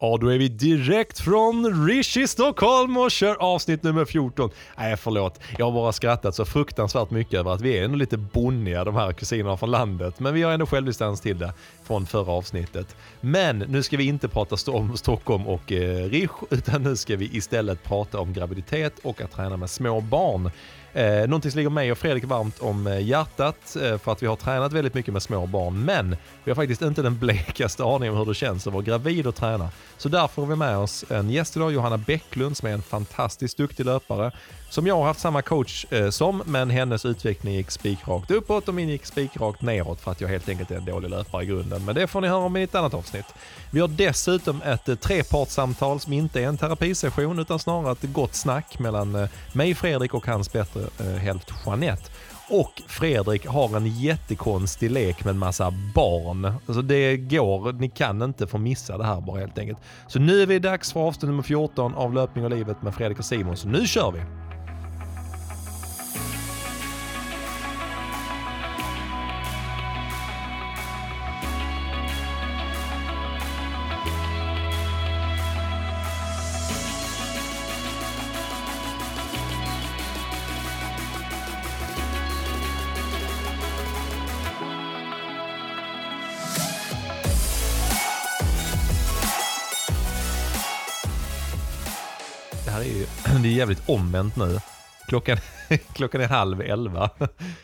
Ja, då är vi direkt från Rishi Stockholm och kör avsnitt nummer 14. Nej, förlåt. Jag har bara skrattat så fruktansvärt mycket över att vi är ändå lite bonniga, de här kusinerna från landet. Men vi har ändå självdistans till det från förra avsnittet. Men nu ska vi inte prata om Stockholm och eh, Rish, utan nu ska vi istället prata om graviditet och att träna med små barn. Eh, någonting som ligger mig och Fredrik varmt om eh, hjärtat eh, för att vi har tränat väldigt mycket med små barn. Men vi har faktiskt inte den blekaste aning om hur det känns att vara gravid och träna. Så därför har vi med oss en gäst idag, Johanna Bäcklund som är en fantastiskt duktig löpare. Som jag har haft samma coach eh, som, men hennes utveckling gick spikrakt uppåt och min gick spikrakt neråt för att jag helt enkelt är en dålig löpare i grunden. Men det får ni höra om i ett annat avsnitt. Vi har dessutom ett eh, trepartssamtal som inte är en terapisession utan snarare ett gott snack mellan eh, mig, Fredrik och hans bättre eh, hälft Jeanette. Och Fredrik har en jättekonstig lek med en massa barn. Alltså det går, ni kan inte få missa det här bara helt enkelt. Så nu är vi dags för avsnitt nummer 14 av Löpning och livet med Fredrik och Simon. Så nu kör vi! Jävligt omvänt nu. Klockan, klockan är halv elva.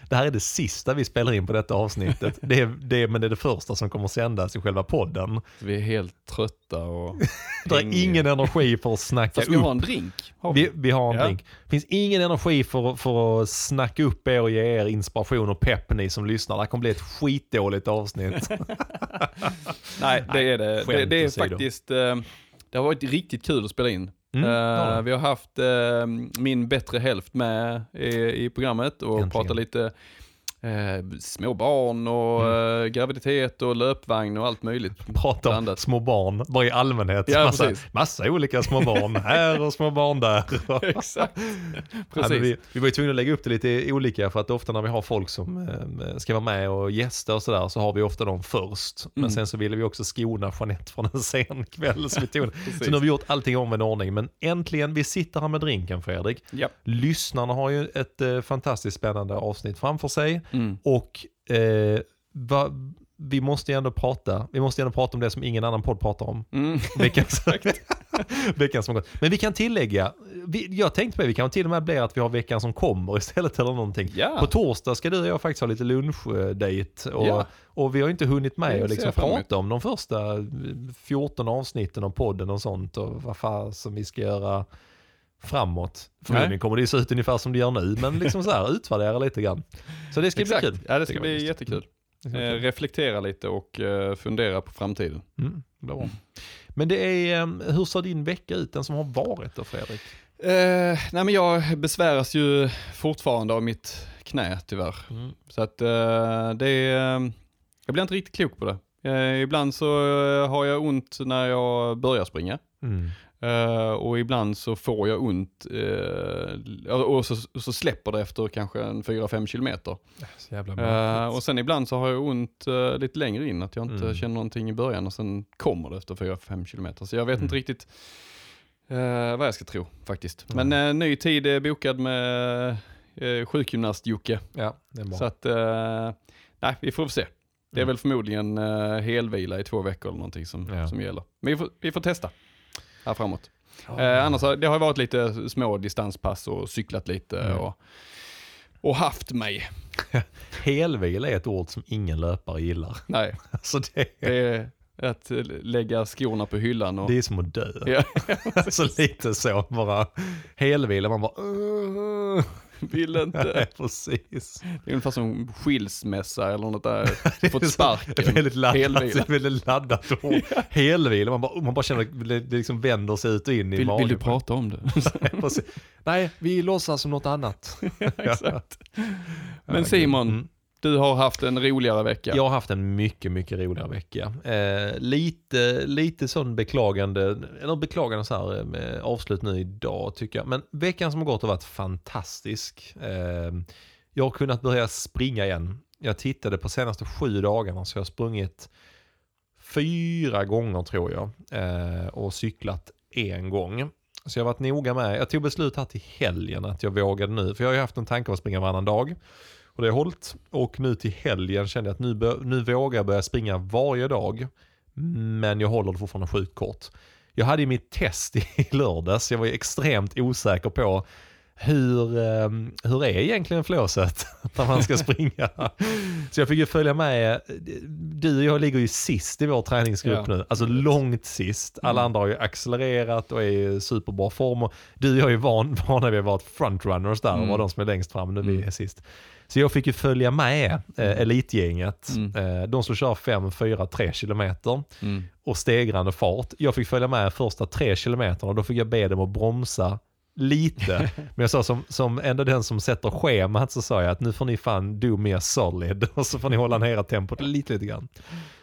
Det här är det sista vi spelar in på detta avsnittet. Det är, det men det är det första som kommer sändas i själva podden. Vi är helt trötta och Det är ingen energi för att snacka Fast vi upp. har en drink. Har Vi, vi har en Ja. drink. Det finns ingen energi för, för att snacka upp er och ge er inspiration och pepp ni som lyssnar. Det här kommer bli ett skitdåligt avsnitt. Nej, det är det. Det, det är faktiskt, eh, det har varit riktigt kul att spela in. Mm, ja. vi har haft eh, min bättre hälft med i, i programmet och Äntligen. pratat lite eh, små barn och Mm. eh, graviditet och löpvagn och allt möjligt. Prata om Blandat. små barn, bara i allmänhet. Ja, massa, precis. massa olika små barn här och små barn där. Exakt. Ja, Precis. men vi, vi var ju tvungna att lägga upp det lite olika för att ofta när vi har folk som eh, ska vara med och gästa och sådär så har vi ofta dem först. Men Mm. sen så ville vi också skona Jeanette från en sen kväll. Så, vi tog, så nu har vi gjort allting om en ordning. Men äntligen, vi sitter här med drinken Fredrik. Ja. Lyssnarna har ju ett eh, fantastiskt spännande avsnitt framför sig. Mm. Och eh, va, vi måste ju ändå prata, vi måste ändå prata om det som ingen annan podd pratar om. Mm. Veckans, veckan som gått. Men vi kan tillägga, vi, jag tänkte på det, vi kan till och med bli att vi har veckan som kommer istället eller någonting. Ja. På torsdag ska du och jag faktiskt ha lite lunchdate och, Ja. och vi har inte hunnit med att liksom prata om de första 14 avsnitten av podden och sånt och vad fan som vi ska göra framåt. Förmodligen kommer det se ut ungefär som det gör nu, men liksom så här utvärdera lite grann. Så det ska Exakt. bli kul. Ja, det ska bli faktiskt. jättekul. Bli Eh, reflektera lite och eh, fundera på framtiden. Mm, bra. Men det är, eh, hur ser din vecka ut, den som har varit då Fredrik? Eh, nej men jag besväras ju fortfarande av mitt knä tyvärr. Mm. Så att eh, det är, jag blir inte riktigt klok på det. Eh, ibland så eh, har jag ont när jag börjar springa. Mm. Eh, och ibland så får jag ont eh, och så, så släpper det efter kanske en 4-5 kilometer. Så jävla märkligt. och sen ibland så har jag ont eh, lite längre in, att jag inte Mm. känner någonting i början och sen kommer det efter 4-5 kilometer. Så jag vet Mm. inte riktigt vad jag ska tro faktiskt. Nej. Men ny tid är bokad med eh, sjukgymnast-Jocke. Ja. Så att, nej vi får se. Det är Mm. väl förmodligen helvila i två veckor eller någonting som, Ja. som gäller. Men vi får, vi får testa här framåt. Ja. Eh, annars det har varit lite små distanspass och cyklat lite Mm. och, och haft mig. Helvila är ett ord som ingen löpare gillar. Nej, Alltså det, det är att lägga skorna på hyllan och... det är som att dö. Ja, alltså lite så, bara helvila, man bara... vill inte. Nej, precis. Det är ungefär som skilsmässa eller något där. Fått sparken. Väldigt laddat, Helvila. väldigt laddat ord. Helvila, man bara, man bara känner att det liksom vänder sig ut och in i Vill, magen. vill du prata om det? Nej. Nej, vi låtsas som något annat. Exakt. Ja, Men Simon, Mm du har haft en roligare vecka. Jag har haft en mycket, mycket roligare vecka. Eh, lite, lite sån beklagande, eller beklagande så här eh, med avslut nu idag tycker jag. Men veckan som har gått har varit fantastisk. Eh, jag har kunnat börja springa igen. Jag tittade på senaste sju dagarna så jag har sprungit fyra gånger tror jag eh, och cyklat en gång. Så jag har varit noga med, jag tog beslut här till helgen att jag vågade nu, för jag har ju haft en tanke om att springa varannan dag. Och det har hållit. Och nu till helgen kände jag att nu, bör, nu vågar jag börja springa varje dag. Men jag håller det fortfarande sjukt kort. Jag hade ju mitt test i lördags, jag var ju extremt osäker på hur, eh, hur är egentligen flåset när man ska springa? så jag fick ju följa med, du och jag ligger ju sist i vår träningsgrupp Ja. nu, alltså långt sist. Alla Mm. andra har ju accelererat och är i superbra form. Och du och jag är van, vana vid att vara frontrunners där och Mm. vara de som är längst fram, nu vi Mm. är sist. Så jag fick ju följa med eh, elitgänget, Mm. eh, de som kör 5, 4, 3 kilometer Mm. och stegrande fart. Jag fick följa med första tre kilometerna och då fick jag be dem att bromsa lite. Men jag sa som, som ändå den som sätter schemat så sa jag att nu får ni fan do me a solid och så får ni hålla nere tempot lite, lite grann.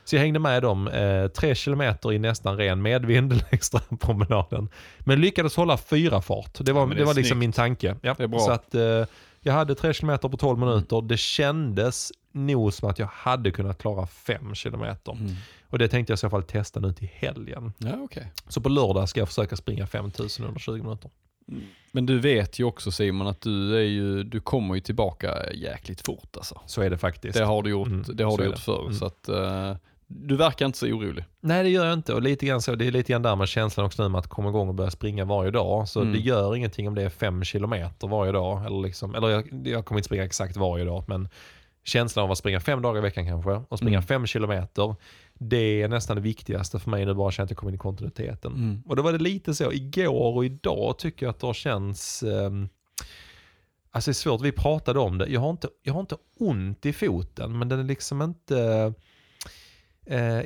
Så jag hängde med dem eh, tre kilometer i nästan ren medvind längs den promenaden. Men lyckades hålla fyra fart. Det var, Ja, det det var liksom min tanke. Ja. Det är bra. Så att eh, jag hade tre kilometer på 12 minuter. Det kändes nog som att jag hade kunnat klara fem kilometer. Mm. Och det tänkte jag i så fall testa nu till helgen. Ja, okej. Så på lördag ska jag försöka springa 5000 under 20 minuter. Men du vet ju också Simon att du, är ju, du kommer ju tillbaka jäkligt fort alltså. Så är det faktiskt. Det har du gjort, Mm, det har du gjort det. förr. Mm. Så att, eh, du verkar inte så orolig. Nej det gör jag inte och lite grann så, det är lite grann där med känslan också nu med att komma igång och börja springa varje dag. Så Mm. det gör ingenting om det är fem kilometer varje dag. Eller, liksom, eller jag, jag kommer inte springa exakt varje dag men känslan av att springa fem dagar i veckan kanske och springa Mm. fem kilometer. Det är nästan det viktigaste för mig nu bara känna att jag kommer in i kontinuiteten. Mm. Och då var det lite så, igår och idag tycker jag att det har känts ehm, Alltså det är svårt, vi pratade om det. Jag har inte, jag har inte ont i foten men den är liksom inte eh,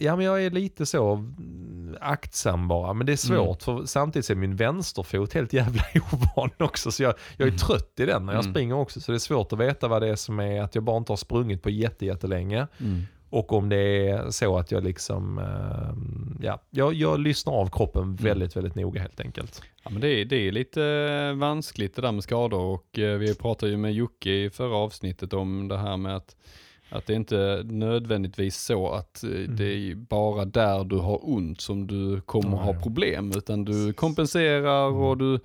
Ja men jag är lite så mm, aktsam bara. Men det är svårt för samtidigt är min vänsterfot helt jävla ovan också. Så jag, jag är Mm. trött i den när jag Mm. springer också. Så det är svårt att veta vad det är som är att jag bara inte har sprungit på jätte, jättelänge. Mm. Och om det är så att jag liksom, eh, ja, jag, jag lyssnar av kroppen väldigt, väldigt noga helt enkelt. Ja, men det, är, det är lite eh, vanskligt det där med skador och eh, vi pratade ju med Jocke i förra avsnittet om det här med att, att det inte är nödvändigtvis så att eh, det är bara där du har ont som du kommer ha Nej. problem utan du kompenserar och du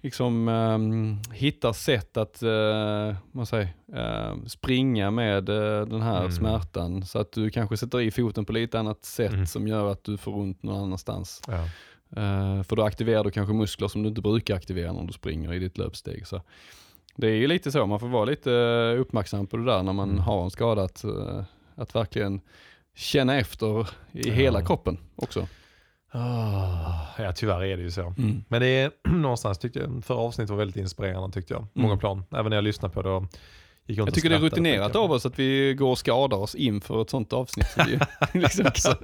liksom ehm, hittar sätt att uh, man säger, eh, springa med eh, den här Mm. smärtan så att du kanske sätter i foten på lite annat sätt Mm. som gör att du får ont någon annanstans. Ja. För då aktiverar du kanske muskler som du inte brukar aktivera när du springer i ditt löpsteg. Så det är ju lite så, man får vara lite eh, uppmärksam på det där när man Mm. har en skada. Att, eh, att verkligen känna efter i Ja. hela kroppen också. Ah, ja, tyvärr är det ju så. Mm. Men det är någonstans tyckte jag, förra avsnittet var väldigt inspirerande tyckte jag. Många Mm. plan. Även när jag lyssnade på det och Jag tycker det är rutinerat av oss att vi går och skadar oss inför ett sånt avsnitt. Så vi liksom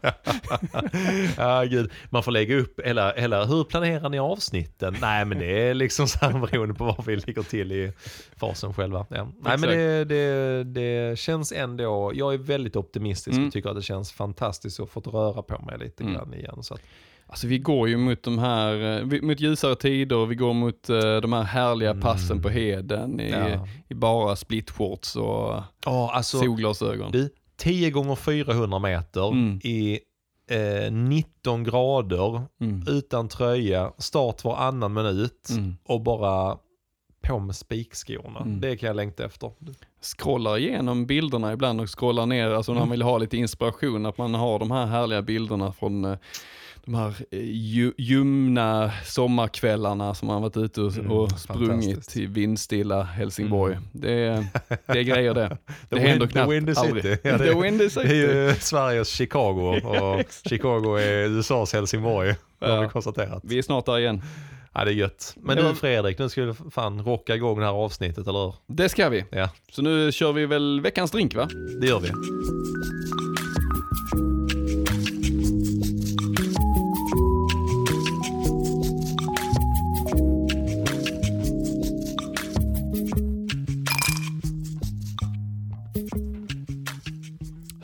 ja, gud. Man får lägga upp, eller, eller hur planerar ni avsnitten? Nej men det är liksom så här beroende på var vi ligger till i fasen själva. Ja. Nej men det, det, det känns ändå, jag är väldigt optimistisk Mm. och tycker att det känns fantastiskt att få röra på mig lite Mm. grann igen. Så att, alltså vi går ju mot de här, eh, mot ljusare tider, vi går mot eh, de här härliga passen Mm. på heden i, ja. i bara splitshorts och Ja, alltså, solglasögon. Du, 10 gånger 400 meter Mm. i eh, 19 grader Mm. utan tröja, start varannan minut Mm. och bara på med spikskorna. Mm. Det kan jag längta efter. scrollar igenom bilderna ibland och scrollar ner, alltså när man vill ha lite inspiration, att man har de här härliga bilderna från eh, de här eh, ju, ljumna sommarkvällarna som man varit ute och, Mm, och sprungit i vindstilla Helsingborg. Mm. Det, är, det är grejer det. Det The händer Win- knappt The Windy aldrig. City. Ja, The det, Windy det är City. ju Sveriges Chicago och Chicago är USAs Helsingborg. Det har Ja. vi konstaterat. Vi är snart där igen. Ja, det är gött. Men du Fredrik, nu ska vi fan rocka igång det här avsnittet, eller hur? Det ska vi. Ja, Så nu kör vi väl veckans drink va? det gör vi.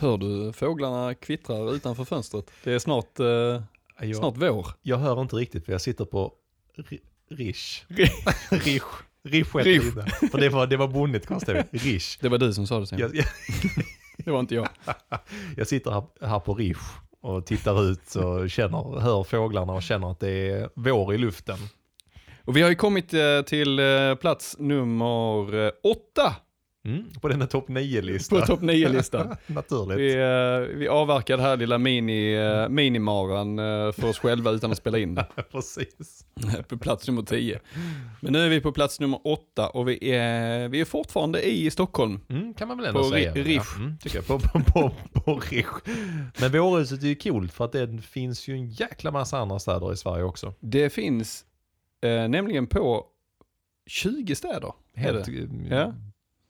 Hör du fåglarna kvittra utanför fönstret? Det är snart, eh, Jag, snart vår. jag hör inte riktigt för jag sitter på ri- Rish. Ri- Rish. Rish heter Rish. det. För det var, det var bonnigt konstigt. Rish. Det var du som sa det sen. Jag, jag, Det var inte jag. jag sitter här, här på Rish och tittar ut och känner, hör fåglarna och känner att det är vår i luften. Och vi har ju kommit eh, till eh, plats nummer eh, åtta Mm, på denna topp 9-lista. på topp 9-listan. Naturligt. Vi, eh, vi avverkar det här lilla mini, eh, minimaran eh, för oss själva utan att spela in. Precis. på plats nummer 10. Men nu är vi på plats nummer 8 och vi är, vi är fortfarande i Stockholm. Mm, kan man väl ändå På säga. Ri- Rish. Ja, mm, tycker jag. På, på, på, på Rish. Men vårhuset är ju coolt för att det finns ju en jäkla massa andra städer i Sverige också. Det finns nämligen på 20 städer. Helt det. Ja.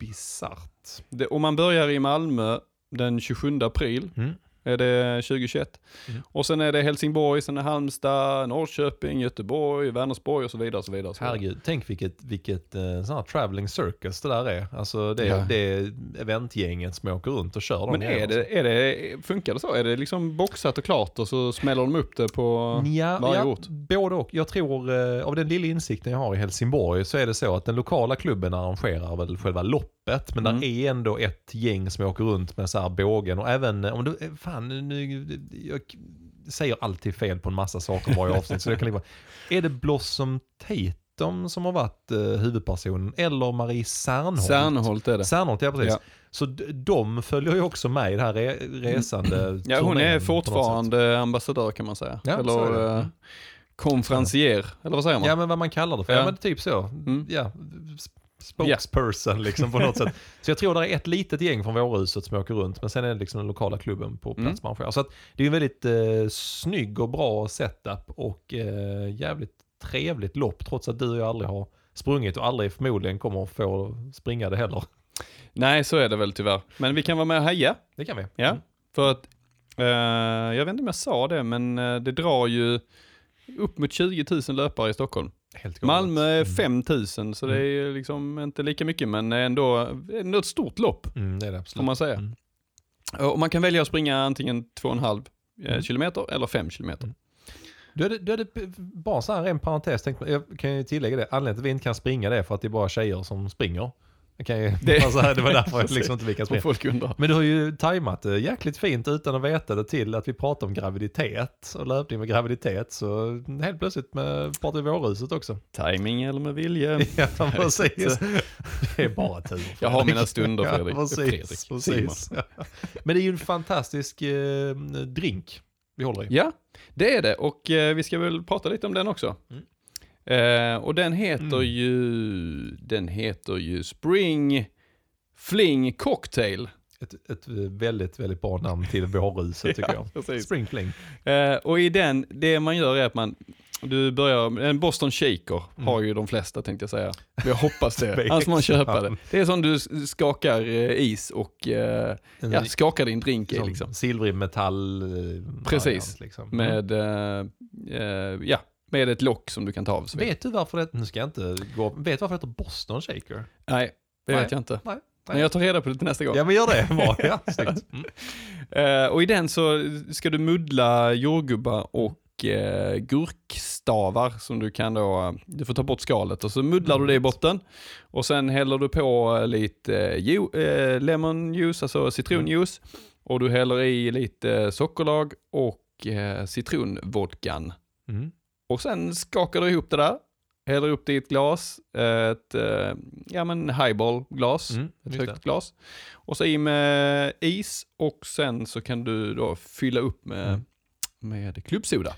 Bisarrt. Det, och man börjar i Malmö den 27 april. Mm. Är det 2021. Mm. Och sen är det Helsingborg, sen är Halmstad, Norrköping, Göteborg, Vänersborg och så vidare. Och så vidare, och så vidare. Herregud, tänk vilket, vilket eh, sån här traveling circus det där är. Alltså det, Ja. det är eventgänget som åker runt och kör de Men är det, är det, funkar det så? Är det liksom boxat och klart och så smäller de upp det på Ja, varje ja, ort? både och. Jag tror, eh, av den lilla insikten jag har i Helsingborg, så är det så att den lokala klubben arrangerar väl själva loppet, men Mm. där är ändå ett gäng som åker runt med så här bågen och även, eh, om du, eh, fan nu, jag säger alltid fel på en massa saker varje avsnitt, så det kan lika Är det Blossom Tatum som har varit eh, huvudpersonen, eller Marie Serneholt? Särnholt är det. Serneholt, ja precis. Ja. Så de följer ju också med i det här re resande Ja, hon är fortfarande ambassadör kan man säga. Ja, eller eh, konferencier, eller vad säger man? Ja men vad man kallar det för, Ja. ja, men typ så. Mm. Ja, spokesperson liksom på något sätt. Så jag tror det är ett litet gäng från Vårhuset som åker runt, men sen är det liksom den lokala klubben på Mm. plats man arrangerar. Så att det är en väldigt eh, snygg och bra setup och eh, jävligt trevligt lopp, trots att du och jag aldrig har sprungit och aldrig förmodligen kommer att få springa det heller. Nej, så är det väl tyvärr. Men vi kan vara med och heja. Det kan vi. Ja, för att, eh, jag vet inte om jag sa det, men eh, det drar ju upp mot 20 000 löpare i Stockholm. Helt galet. Malmö är Mm. 5 000, så det är ju liksom inte lika mycket, men ändå, ändå ett stort lopp, Mm, det är det absolut. får man säga. Mm. Och man kan välja att springa antingen 2,5 eh, Mm. kilometer eller 5 kilometer. Mm. Du hade, du hade bara så här en parentes, tänkte, jag kan ju tillägga det, anledningen till att vi inte kan springa det är för att det är bara tjejer som springer. Ju, Det- det, var därför jag liksom inte Om springa. folk undrar. Men du har ju tajmat det jäkligt fint utan att veta det till att vi pratar om graviditet och löpning med graviditet. Så helt plötsligt med, pratar vi vårhuset också. Timing eller med vilje. Ja, precis. Det är bara tur. Jag har Fredrik. mina stunder, Fredrik. Ja, precis, Fredrik. precis. Men det är ju en fantastisk eh, drink vi håller i. Ja, det är det och eh, vi ska väl prata lite om den också. Mm. Eh, och den heter Mm. ju, den heter ju Spring Fling Cocktail. Ett, ett väldigt, väldigt bra namn till vårhuset tycker jag. precis. Spring Fling. Eh, och i den, det man gör är att man, du börjar, en Boston Shaker Mm. har ju de flesta tänkte jag säga. Jag hoppas det, annars får man köpa det. Det är som du skakar eh, is och eh, ja, skakar din drink i liksom. silvrig metall eh, Precis. variant, Liksom. Med, eh, eh, ja, med ett lock som du kan ta av. Så. Vet du varför det, nu ska jag inte gå, vet du varför det heter Boston Shaker? Nej, det Nej. vet jag inte. Nej. Men jag tar reda på det till nästa gång. Ja men gör det, bra. Ja. Mm. Eh, och i den så ska du muddla jordgubbar och eh, gurkstavar som du kan då, eh, du får ta bort skalet och så muddlar du det i botten. Och sen häller du på lite eh, ju, eh, lemon juice, alltså citronjuice. Och du häller i lite sockerlag och eh, citronvodkan. Mm. Och sen skakar du ihop det där, häller upp det i ett glas, ett eh, ja, men highball-glas, Mm, ett högt det. glas. Och så i med is och sen så kan du då fylla upp med, Mm. med klubbsoda.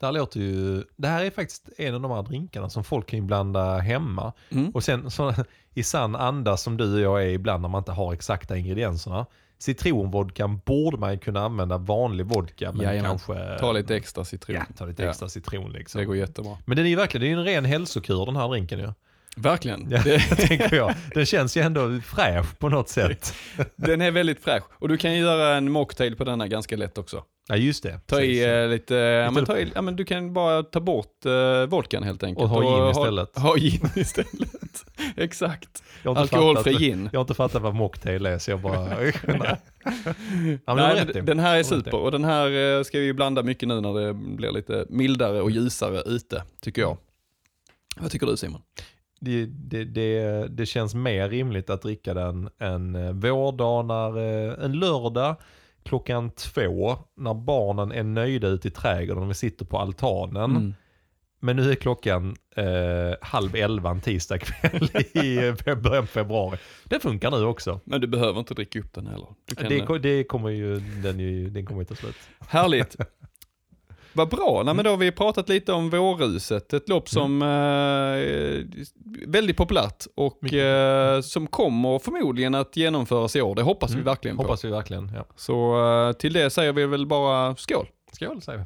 Det här låter ju, det här är faktiskt en av de här drinkarna som folk kan blanda hemma. Mm. Och sen så, i sann anda som du och jag är ibland när man inte har exakta ingredienserna. Citronvodkan borde man kunna använda vanlig vodka men Jajamän. kanske... Ta lite extra citron. Ja, ta lite Ja. extra citron liksom. Det går jättebra. Men den är ju verkligen, det är en ren hälsokur den här drinken ju. Verkligen. Ja, Det, tänker jag. Den känns ju ändå fräsch på något sätt. den är väldigt fräsch. Och du kan ju göra en mocktail på denna ganska lätt också. Ja just det. Ta Precis. i eh, lite, ja, men ta i, ja, men du kan bara ta bort uh, vodkan helt enkelt. Och ha gin istället. Ha, ha gin istället. Exakt. Alkoholfri fattat- gin. Jag har inte fattat vad mocktail är så jag bara... Nej. Ja, Nej, den här är super och den här eh, ska vi blanda mycket nu när det blir lite mildare och ljusare ute, tycker jag. Vad tycker du Simon? Det, det, det, det känns mer rimligt att dricka den en eh, vårdag när, eh, en lördag klockan två när barnen är nöjda ute i trädgården och vi sitter på altanen. Mm. Men nu är klockan eh, halv elva en tisdag kväll i början på februari. Det funkar nu också. Men du behöver inte dricka upp den heller. Kan, Det, det kommer ju, den, ju, den kommer ju ta slut. Härligt. Vad bra, Nej, men då har vi pratat lite om Vårruset, ett lopp som eh, är väldigt populärt och eh, som kommer förmodligen att genomföras i år. Det hoppas vi verkligen på. Hoppas vi verkligen. Ja. Så eh, till det säger vi väl bara skål. Skål säger vi.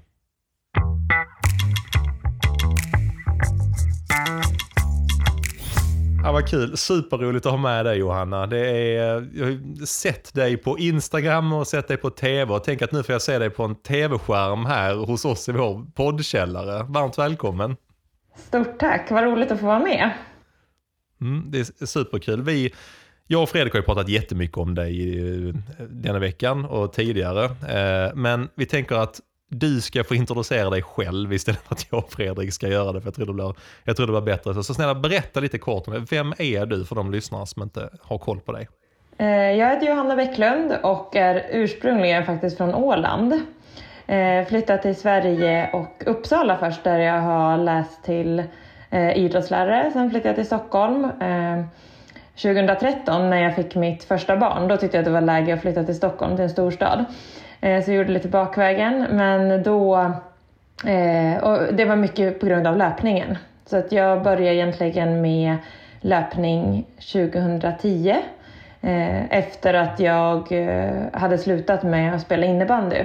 Ja, vad kul. Superroligt att ha med dig Johanna. Det är, jag har sett dig på Instagram och sett dig på tv och tänk att nu får jag se dig på en tv-skärm här hos oss i vår poddkällare. Varmt välkommen. Stort tack, vad roligt att få vara med. Mm, det är superkul. Vi, jag och Fredrik har ju pratat jättemycket om dig eh, denna veckan och tidigare. Eh, Men vi tänker att du ska få introducera dig själv istället för att jag och Fredrik ska göra det. För jag tror det blir, jag tror det blir bättre. Så, så snälla berätta lite kort om det. Vem är du för de lyssnare som inte har koll på dig? Eh, jag heter Johanna Bäcklund och är ursprungligen faktiskt från Åland. Eh, flyttade till Sverige och Uppsala först där jag har läst till eh, idrottslärare. Sen flyttade jag till Stockholm. 2013 när jag fick mitt första barn, då tyckte jag att det var läge att flytta till Stockholm, till en storstad. Eh, så jag gjorde lite bakvägen, men då... Eh, och det var mycket på grund av löpningen. Så att jag började egentligen med löpning 2010 eh, efter att jag hade slutat med att spela innebandy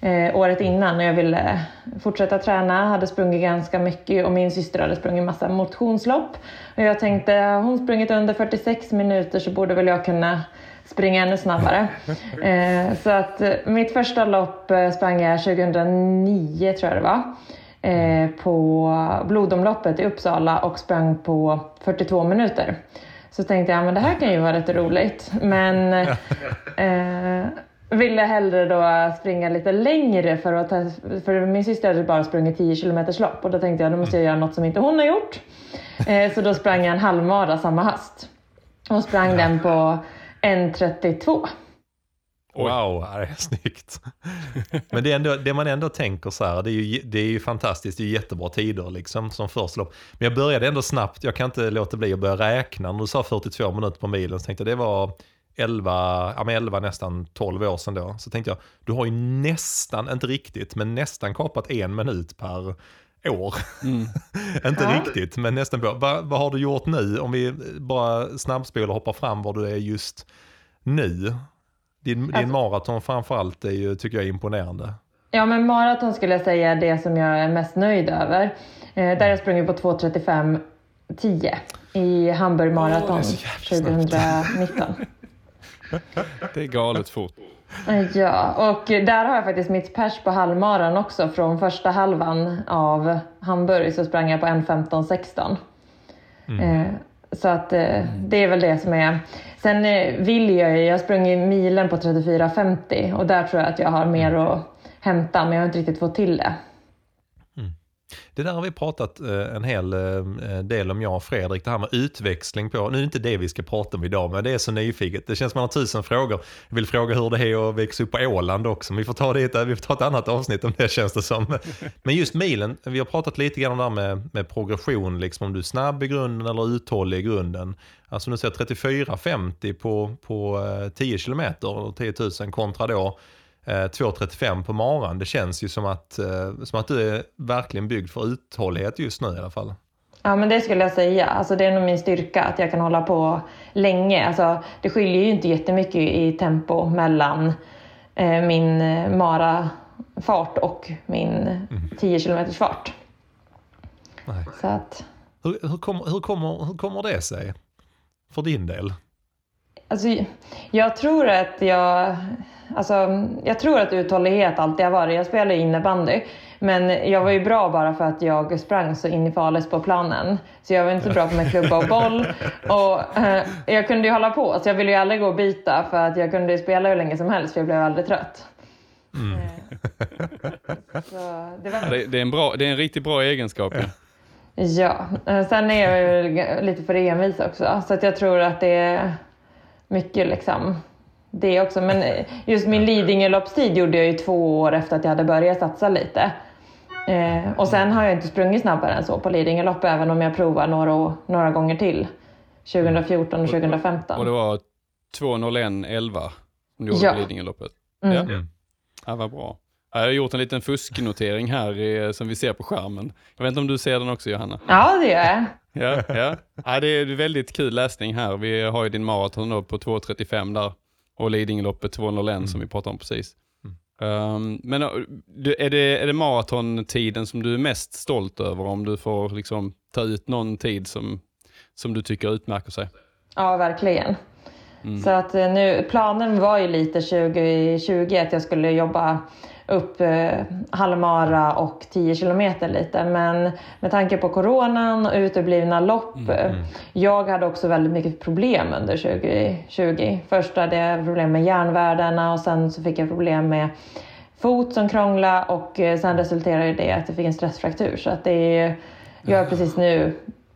eh, året innan och jag ville fortsätta träna, hade sprungit ganska mycket och min syster hade sprungit massa motionslopp. Och jag tänkte, har hon sprungit under 46 minuter så borde väl jag kunna springa ännu snabbare. Eh, så att eh, mitt första lopp eh, sprang jag 2009 tror jag det var. Eh, på blodomloppet i Uppsala och sprang på 42 minuter. Så tänkte jag, men det här kan ju vara rätt roligt. Men eh, ville hellre då springa lite längre för att ta, för min syster hade bara sprungit 10 kilometers lopp och då tänkte jag, då måste jag göra något som inte hon har gjort. Eh, så då sprang jag en halvmara samma höst. Och sprang den på 1.32. Wow, det är snyggt. Men det, är ändå, det man ändå tänker så här, det är ju, det är ju fantastiskt, det är jättebra tider liksom som första lopp. Men jag började ändå snabbt, jag kan inte låta bli att börja räkna. När du sa 42 minuter på milen så tänkte jag det var 11, ja men 11 nästan 12 år sedan då. Så tänkte jag, du har ju nästan, inte riktigt, men nästan kapat en minut per år. inte Ja. riktigt, men nästan på. Vad, vad har du gjort nu? Om vi bara snabbspolar och hoppar fram var du är just nu. Din, din Alltså- maraton framförallt är ju, tycker jag är imponerande. Ja, men maraton skulle jag säga är det som jag är mest nöjd över. Eh, där har jag sprungit på 2.35.10 i Hamburg så jävla 2019. Det är galet fort. Ja, och där har jag faktiskt mitt pers på halvmaran också. Från första halvan av Hamburg så sprang jag på 1.15.16. Eh, så att eh, det är väl det som är... Sen eh, vill jag ju, jag har sprungit milen på 34.50 och där tror jag att jag har mer att hämta men jag har inte riktigt fått till det. Det där har vi pratat eh, en hel eh, eh, del om jag och Fredrik, det här med utväxling på, nu är det inte det vi ska prata om idag, men det är så nyfiket. Det känns som man har tusen frågor. Jag vill fråga hur det är att växa upp på Åland också, men vi får ta, det, vi får ta ett annat avsnitt om det känns det som. Men just milen, vi har pratat lite grann om det här med, med progression, liksom om du är snabb i grunden eller uthållig i grunden. Alltså nu ser jag 34,50 på, på 10 kilometer, 10 000 kontra då 2.35 på maran. Det känns ju som att, eh, som att du är verkligen byggd för uthållighet just nu i alla fall. Ja, men det skulle jag säga. Alltså, det är nog min styrka att jag kan hålla på länge. Alltså, det skiljer ju inte jättemycket i tempo mellan eh, min eh, marafart och min 10 km fart. Nej. Så att, Hur, hur, kommer, hur, kommer, hur kommer det sig? För din del? alltså, jag tror att jag... Alltså, jag tror att uthållighet alltid har varit. Jag spelar innebandy. Men jag var ju bra bara för att jag sprang så in i farligt på planen. Så jag var inte så bra på med klubba och boll. Och, eh, jag kunde ju hålla på, så jag ville ju aldrig gå och byta för att jag kunde ju spela hur länge som helst för jag blev aldrig trött. Så det var... Det, det, är en bra, det är en riktigt bra egenskap. Ja. Ja, eh, sen är jag ju lite för envis också. Så att jag tror att det är mycket liksom det också. Men just min Lidingöloppstid gjorde jag ju två år efter att jag hade börjat satsa lite. Eh, och sen har jag inte sprungit snabbare än så på Lidingölopp även om jag provar några, några gånger till. 2014 och 2015. Och det var 2.01.11 som du gjorde Ja. på Lidingöloppet? Mm. Ja. Mm. ja, vad bra. Jag har gjort en liten fusknotering här i, som vi ser på skärmen. Jag vet inte om du ser den också Johanna? Ja, det gör jag. Ja, ja. ja det är väldigt kul läsning här. Vi har ju din maraton på 2.35 där och Lidingöloppet 2.01 som vi pratade om precis. Um, men du- är det, är det maratontiden som du är mest stolt över om du får liksom ta ut någon tid som, som du tycker utmärker sig? Ja, verkligen. Så att eh, nu, planen var ju lite 2020 att jag skulle jobba upp eh, halvmara och 10 kilometer lite. Men med tanke på coronan och uteblivna lopp. eh, Jag hade också väldigt mycket problem under 2020. Först hade jag problem med järnvärdena och sen så fick jag problem med fot som krånglade och eh, sen resulterade det i att jag fick en stressfraktur. Så att det är, jag är precis nu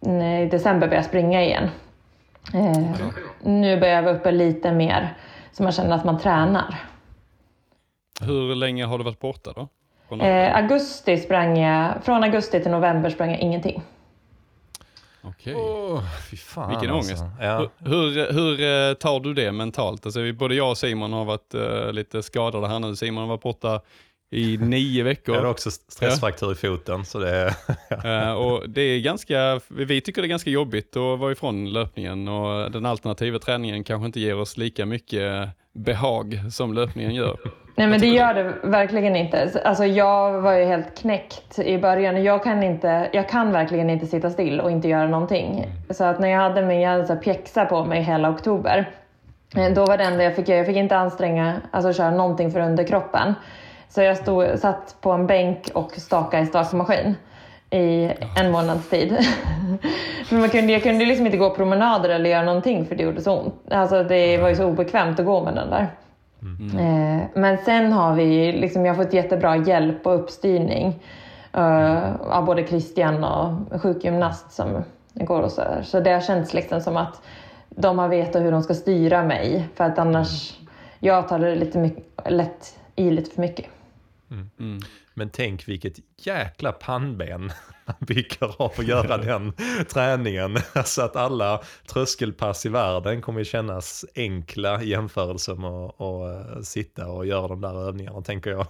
mm, i december börjat springa igen. Eh, nu börjar jag vara uppe lite mer så man känner att man tränar. Hur länge har du varit borta då? Eh, augusti sprang jag, från augusti till november sprang jag ingenting. Okej. Fan Vilken alltså. ångest. Ja. Hur, hur, hur eh, tar du det mentalt? Alltså, vi- både jag och Simon har varit eh, lite skadade här nu. Simon har varit borta i nio veckor. Jag har också stressfraktur i foten. Så det är, Eh, och det är ganska, vi tycker det är ganska jobbigt att vara ifrån löpningen och den alternativa träningen kanske inte ger oss lika mycket behag som löpningen gör. Nej men det gör det verkligen inte. Alltså jag var ju helt knäckt i början. Jag kan, inte, jag kan verkligen inte sitta still och inte göra någonting. Så att när jag hade min jag hade så här pjäxa på mig hela oktober. eh, Då var det enda jag fick göra, jag fick inte anstränga, alltså köra någonting för underkroppen. Så jag stod, satt på en bänk och stakade i stakmaskin i en månads tid. Men man kunde, jag kunde liksom inte gå promenader eller göra någonting för det gjorde så ont. Alltså det var ju så obekvämt att gå med den där. Eh, Men sen har vi, liksom, jag har fått jättebra hjälp och uppstyrning eh, av både Christian och sjukgymnast som går och så här. Så det har känts liksom som att de har vetat hur de ska styra mig. För att annars, jag tar det lite mycket, lätt i lite för mycket. Mm. Men tänk vilket jäkla pannben bygger av att göra den träningen. Alltså att alla tröskelpass i världen kommer kännas enkla i jämförelse med att att, eh, sitta och göra de där övningarna, tänker jag.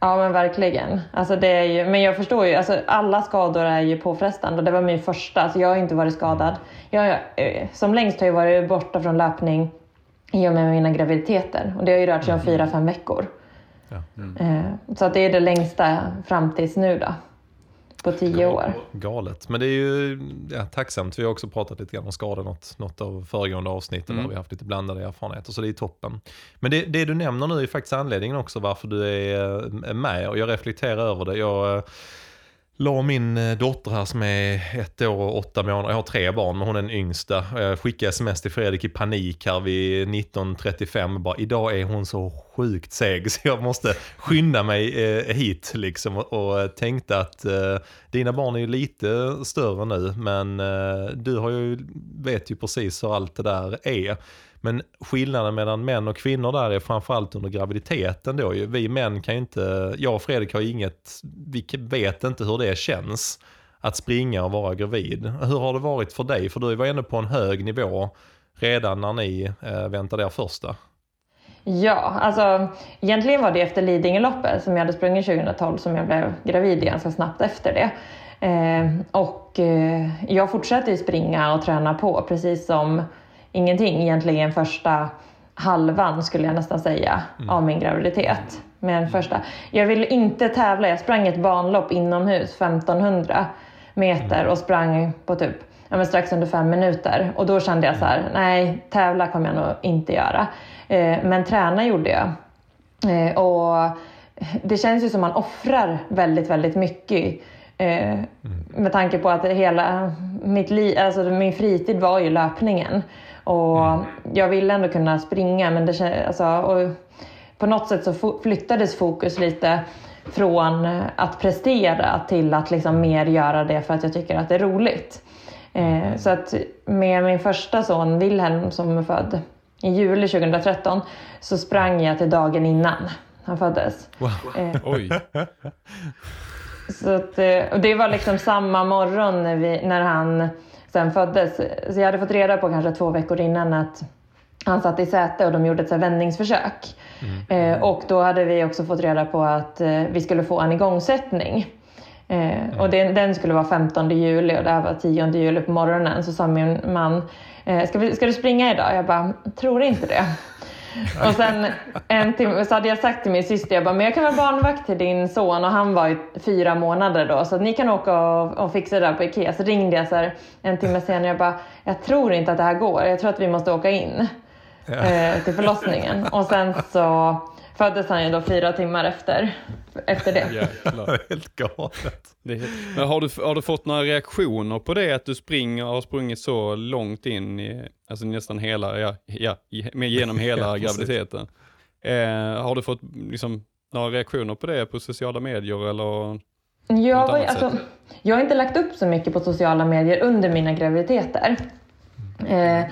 Ja men verkligen. Alltså, det är ju, men jag förstår ju, alltså, alla skador är ju påfrestande och det var min första. Alltså, jag har inte varit skadad. Jag, eh, som längst har jag varit borta från löpning i och med mina graviditeter och det har ju rört sig om fyra, fem veckor. Ja. Eh, Så att det är det längsta fram tills nu då. På tio år. Galet. Men det är ju ja, tacksamt. Vi har också pratat lite grann om skador något, något av föregående avsnitten Mm. där vi har haft lite blandade erfarenheter. Så det är toppen. Men det, det du nämner nu är faktiskt anledningen också varför du är eh, med. Och jag reflekterar över det. Jag eh, la min eh, dotter här som är ett år och åtta månader. Jag har tre barn men hon är den yngsta. Eh, jag skickade sms till Fredrik i panik här vid 19.35. Bara, Idag är hon så sjukt seg så jag måste skynda mig eh, hit liksom. Och, och eh, tänkte att eh, dina barn är ju lite större nu men eh, du har ju, vet ju precis hur allt det där är. Men skillnaden mellan män och kvinnor där är framförallt under graviditeten då ju. Vi män kan ju inte, jag och Fredrik har inget, vi vet inte hur det känns att springa och vara gravid. Hur har det varit för dig? För du var ändå på en hög nivå redan när ni eh, väntade er första. Ja, alltså egentligen var det efter Lidingöloppet som jag hade sprungit 2012 som jag blev gravid ganska snabbt efter det. Eh, och eh, jag fortsatte ju springa och träna på precis som ingenting egentligen första halvan skulle jag nästan säga av min graviditet. Men första. Jag ville inte tävla, jag sprang ett banlopp inomhus 1500 meter och sprang på typ ja, men strax under fem minuter. Och då kände jag så här, nej tävla kommer jag nog inte göra. Eh, men träna gjorde jag. Eh, och det känns ju som man offrar väldigt, väldigt mycket. Eh, med tanke på att hela mitt liv, alltså min fritid var ju löpningen. Och jag ville ändå kunna springa men det alltså, och på något sätt så flyttades fokus lite från att prestera till att liksom mer göra det för att jag tycker att det är roligt. Eh, så att med min första son Wilhelm som är född i juli 2013 så sprang jag till dagen innan han föddes. Wow. Eh, Oj. så att, eh, och det var liksom samma morgon när, vi, när han sen föddes. Så jag hade fått reda på kanske två veckor innan att han satt i säte och de gjorde ett så vändningsförsök. Eh, och då hade vi också fått reda på att eh, vi skulle få en igångsättning. Eh, och den, den skulle vara 15 juli och det här var 10 juli på morgonen. Så sa min man, eh, ska, vi, ska du springa idag? Jag bara, tror inte det. Och sen en timme så hade jag sagt till min syster, jag bara, men jag kan vara barnvakt till din son och han var ju fyra månader då så att ni kan åka och, och fixa det där på Ikea. Så ringde jag så här, en timme senare, jag bara, jag tror inte att det här går, jag tror att vi måste åka in eh, till förlossningen. Och sen så föddes han ju då fyra timmar efter, efter det. Jäklar. Helt galet. Det är helt... Men har du, har du fått några reaktioner på det att du springer, har sprungit så långt in i, alltså nästan hela, ja, ja genom hela Ja, graviditeten? Eh, har du fått liksom, några reaktioner på det på sociala medier eller? Jag, var, alltså, jag har inte lagt upp så mycket på sociala medier under mina graviditeter. Eh,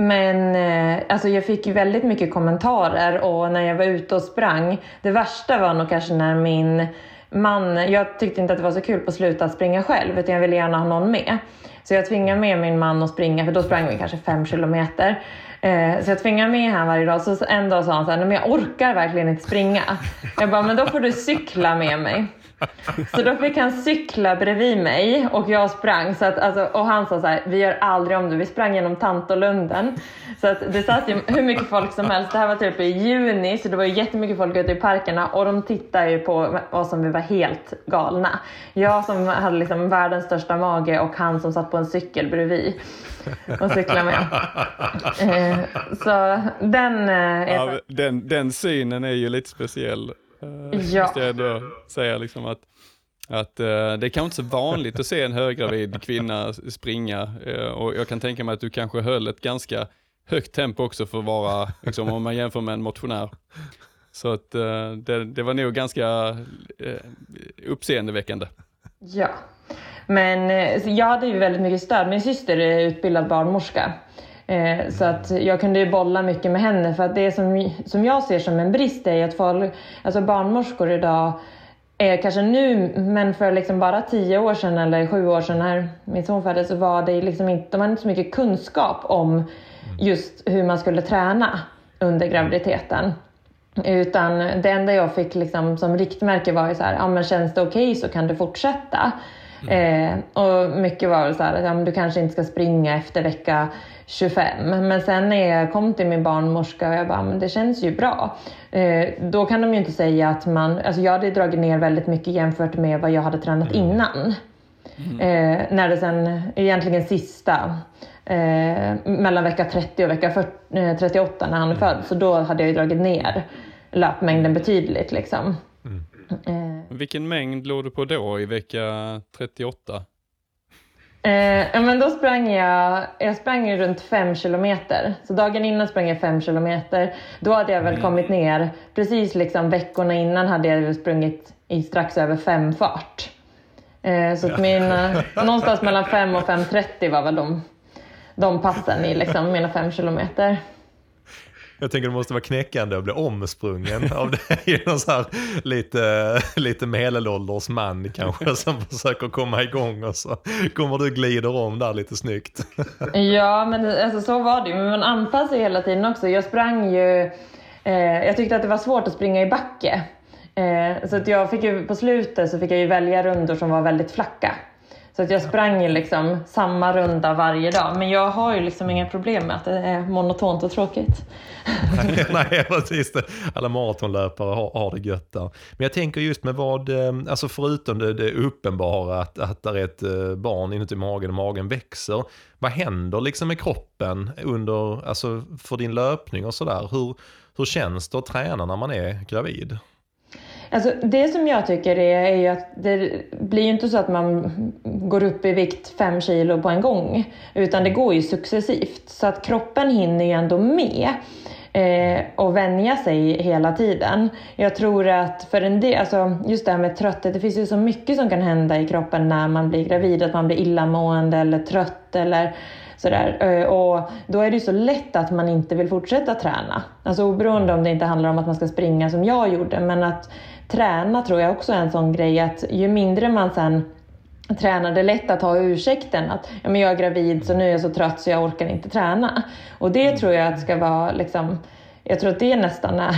men eh, alltså jag fick ju väldigt mycket kommentarer och när jag var ute och sprang. Det värsta var nog kanske när min man, jag tyckte inte att det var så kul på slutet att springa själv utan jag ville gärna ha någon med. Så jag tvingade med min man att springa för då sprang vi kanske fem kilometer. Eh, så jag tvingade med honom varje dag. Så en dag sa han så här, men jag orkar verkligen inte springa. Jag bara, men då får du cykla med mig. Så då fick han cykla bredvid mig och jag sprang. Så att, alltså, och han sa så här, vi gör aldrig om det. Vi sprang genom Tantolunden. Så att det satt ju hur mycket folk som helst. Det här var typ i juni så det var ju jättemycket folk ute i parkerna och de tittade ju på oss som vi var helt galna. Jag som hade liksom världens största mage och han som satt på en cykel bredvid och cyklade med. Eh, så den eh, är Ja, den, den synen är ju lite speciell. Uh, Ja. Måste jag ändå säga liksom att, att eh, det är kanske inte så vanligt att se en höggravid kvinna springa eh, och jag kan tänka mig att du kanske höll ett ganska högt tempo också för att vara, liksom, om man jämför med en motionär. Så att eh, det, det var nog ganska uppseendeväckande. Ja, men eh, jag hade ju väldigt mycket stöd. Min syster är utbildad barnmorska. Eh, Så att jag kunde ju bolla mycket med henne för att det som, som jag ser som en brist är att folk, alltså barnmorskor idag är kanske nu, men för liksom bara tio år sedan eller sju år sedan när min son föddes så var det liksom inte, de hade inte så mycket kunskap om just hur man skulle träna under graviditeten. Utan det enda jag fick liksom som riktmärke var ju så här, ja men känns det okej så kan du fortsätta. Eh, och mycket var väl så här, att ja, men du kanske inte ska springa efter vecka 25. Men sen när jag kom till min barnmorska och jag bara, men det känns ju bra. Eh, då kan de ju inte säga att man, alltså jag hade dragit ner väldigt mycket jämfört med vad jag hade tränat innan. Eh, när det sen, egentligen sista, eh, mellan vecka 30 och vecka 40, eh, 38 när han är född, så då hade jag ju dragit ner löpmängden betydligt liksom. Eh, Vilken mängd låg du på då i vecka 38? Eh, ja, men då sprang jag, jag sprang runt fem kilometer. Så dagen innan sprang jag fem kilometer. Då hade jag väl kommit ner, precis liksom veckorna innan hade jag sprungit i strax över fem fart. Eh, så att mina, någonstans mellan fem och 5.30 var väl de, de passen i liksom mina fem kilometer. Jag tänker det måste vara knäckande att bli omsprungen av dig. Någon så här lite, lite medelålders man kanske som försöker komma igång och så kommer du glider om där lite snyggt. Ja, men alltså, så var det ju. Men man anpassar ju hela tiden också. Jag sprang ju... Eh, jag tyckte att det var svårt att springa i backe. Eh, så att jag fick ju, på slutet så fick jag ju välja rundor som var väldigt flacka. Så att jag sprang ju liksom samma runda varje dag. Men jag har ju liksom inga problem med att det är monotont och tråkigt. Nej, precis. Det. Alla maratonlöpare har, har det gött där. Men jag tänker just med vad, eh, alltså förutom det, det uppenbara att, att det är ett eh, barn inuti magen och magen växer. Vad händer liksom med kroppen under, alltså för din löpning och sådär? Hur, hur känns det att träna när man är gravid? Alltså, det som jag tycker är, är ju att det blir ju inte så att man går upp i vikt fem kilo på en gång. Utan det går ju successivt. Så att kroppen hinner ju ändå med. Eh, och vänja sig hela tiden. Jag tror att för en del, alltså just det här med trötthet, det finns ju så mycket som kan hända i kroppen när man blir gravid. Att man blir illamående eller trött eller Sådär. Eh, och då är det ju så lätt att man inte vill fortsätta träna. Alltså oberoende om det inte handlar om att man ska springa som jag gjorde, men att träna tror jag också är en sån grej att ju mindre man sen tränar, det är lätt att ha ursäkten att ja, men jag är gravid så nu är jag så trött så jag orkar inte träna. Och det tror jag att ska vara liksom, jag tror att det nästan är,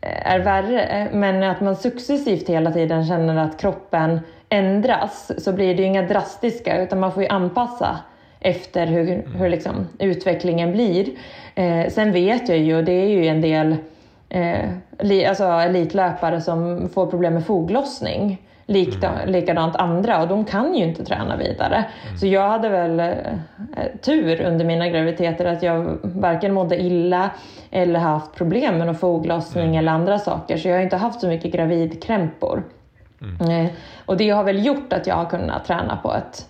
är värre, men att man successivt hela tiden känner att kroppen ändras så blir det ju inga drastiska utan man får ju anpassa efter hur, hur liksom utvecklingen blir. Eh, sen vet jag ju, och det är ju en del eh, alltså elitlöpare som får problem med foglossning. Likda, mm. Likadant andra och de kan ju inte träna vidare. Mm. Så jag hade väl eh, tur under mina graviditeter att jag varken mådde illa eller haft problem med någon foglossning mm. eller andra saker. Så jag har inte haft så mycket gravidkrämpor. Mm. Eh, och det har väl gjort att jag har kunnat träna på ett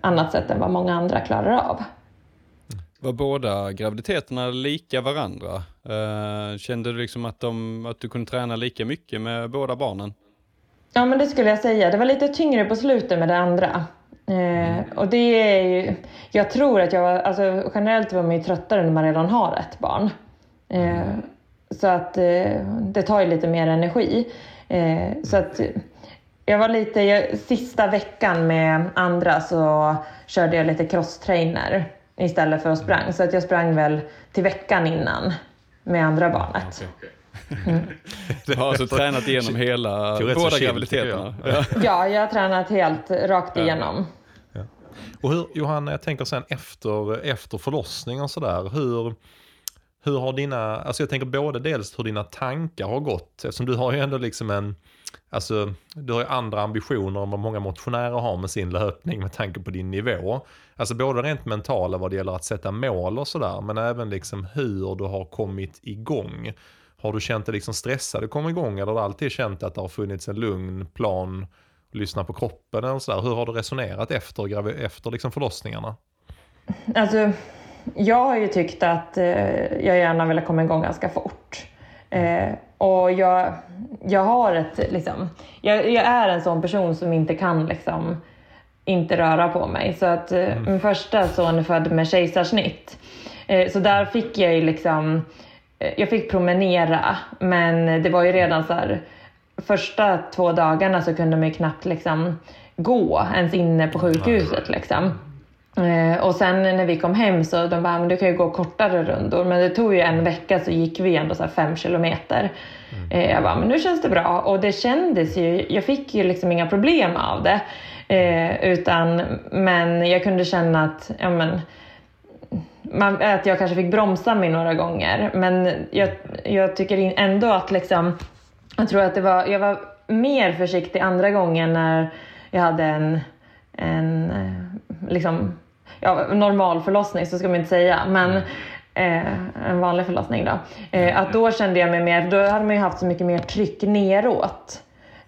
annat sätt än vad många andra klarar av. Var båda graviditeterna lika varandra? Uh, kände du liksom att, de, att du kunde träna lika mycket med båda barnen? Ja, men det skulle jag säga. Det var lite tyngre på slutet med det andra. Eh, och det är ju, jag tror att jag var, alltså generellt var man ju tröttare när man redan har ett barn. Eh, så att eh, det tar ju lite mer energi. Eh, så att jag var lite, jag, sista veckan med andra så körde jag lite crosstrainer istället för att sprang. Så att jag sprang väl till veckan innan med andra barnet. Mm. Du har alltså tränat igenom hela, båda graviditeterna? Ja. ja, jag har tränat helt rakt igenom. Ja. Och hur, Johanna, jag tänker sen efter, efter förlossning och sådär, hur, hur har dina, alltså jag tänker både dels hur dina tankar har gått, eftersom du har ju ändå liksom en, alltså du har ju andra ambitioner än vad många motionärer har med sin löpning med tanke på din nivå. Alltså både rent mentala vad det gäller att sätta mål och sådär, men även liksom hur du har kommit igång. Har du känt dig liksom stressad att komma igång eller har du alltid känt att det har funnits en lugn plan, lyssna på kroppen eller sådär? Hur har du resonerat efter, efter liksom förlossningarna? Alltså, jag har ju tyckt att eh, jag gärna ville komma igång ganska fort. Eh, och jag, jag har ett, liksom, jag, jag, är en sån person som inte kan liksom, inte röra på mig. Så att eh, mm. min första son är född med kejsarsnitt. Eh, så där fick jag ju liksom Eh, jag fick promenera, men det var ju redan så här, första två dagarna så kunde man ju knappt liksom gå ens inne på sjukhuset. Liksom. Och sen när vi kom hem så de bara, men du kan ju gå kortare rundor. Men det tog ju en vecka så gick vi ändå så fem kilometer. Mm. Jag bara, men nu känns det bra. Och det kändes ju, jag fick ju liksom inga problem av det. Utan, men jag kunde känna att, ja men, man, att jag kanske fick bromsa mig några gånger. Men jag, jag tycker ändå att liksom, jag tror att det var, jag var mer försiktig andra gången när jag hade en, en liksom, ja, normal förlossning, så ska man inte säga. Men eh, en vanlig förlossning då. Eh, att då kände jag mig mer, då hade man ju haft så mycket mer tryck neråt.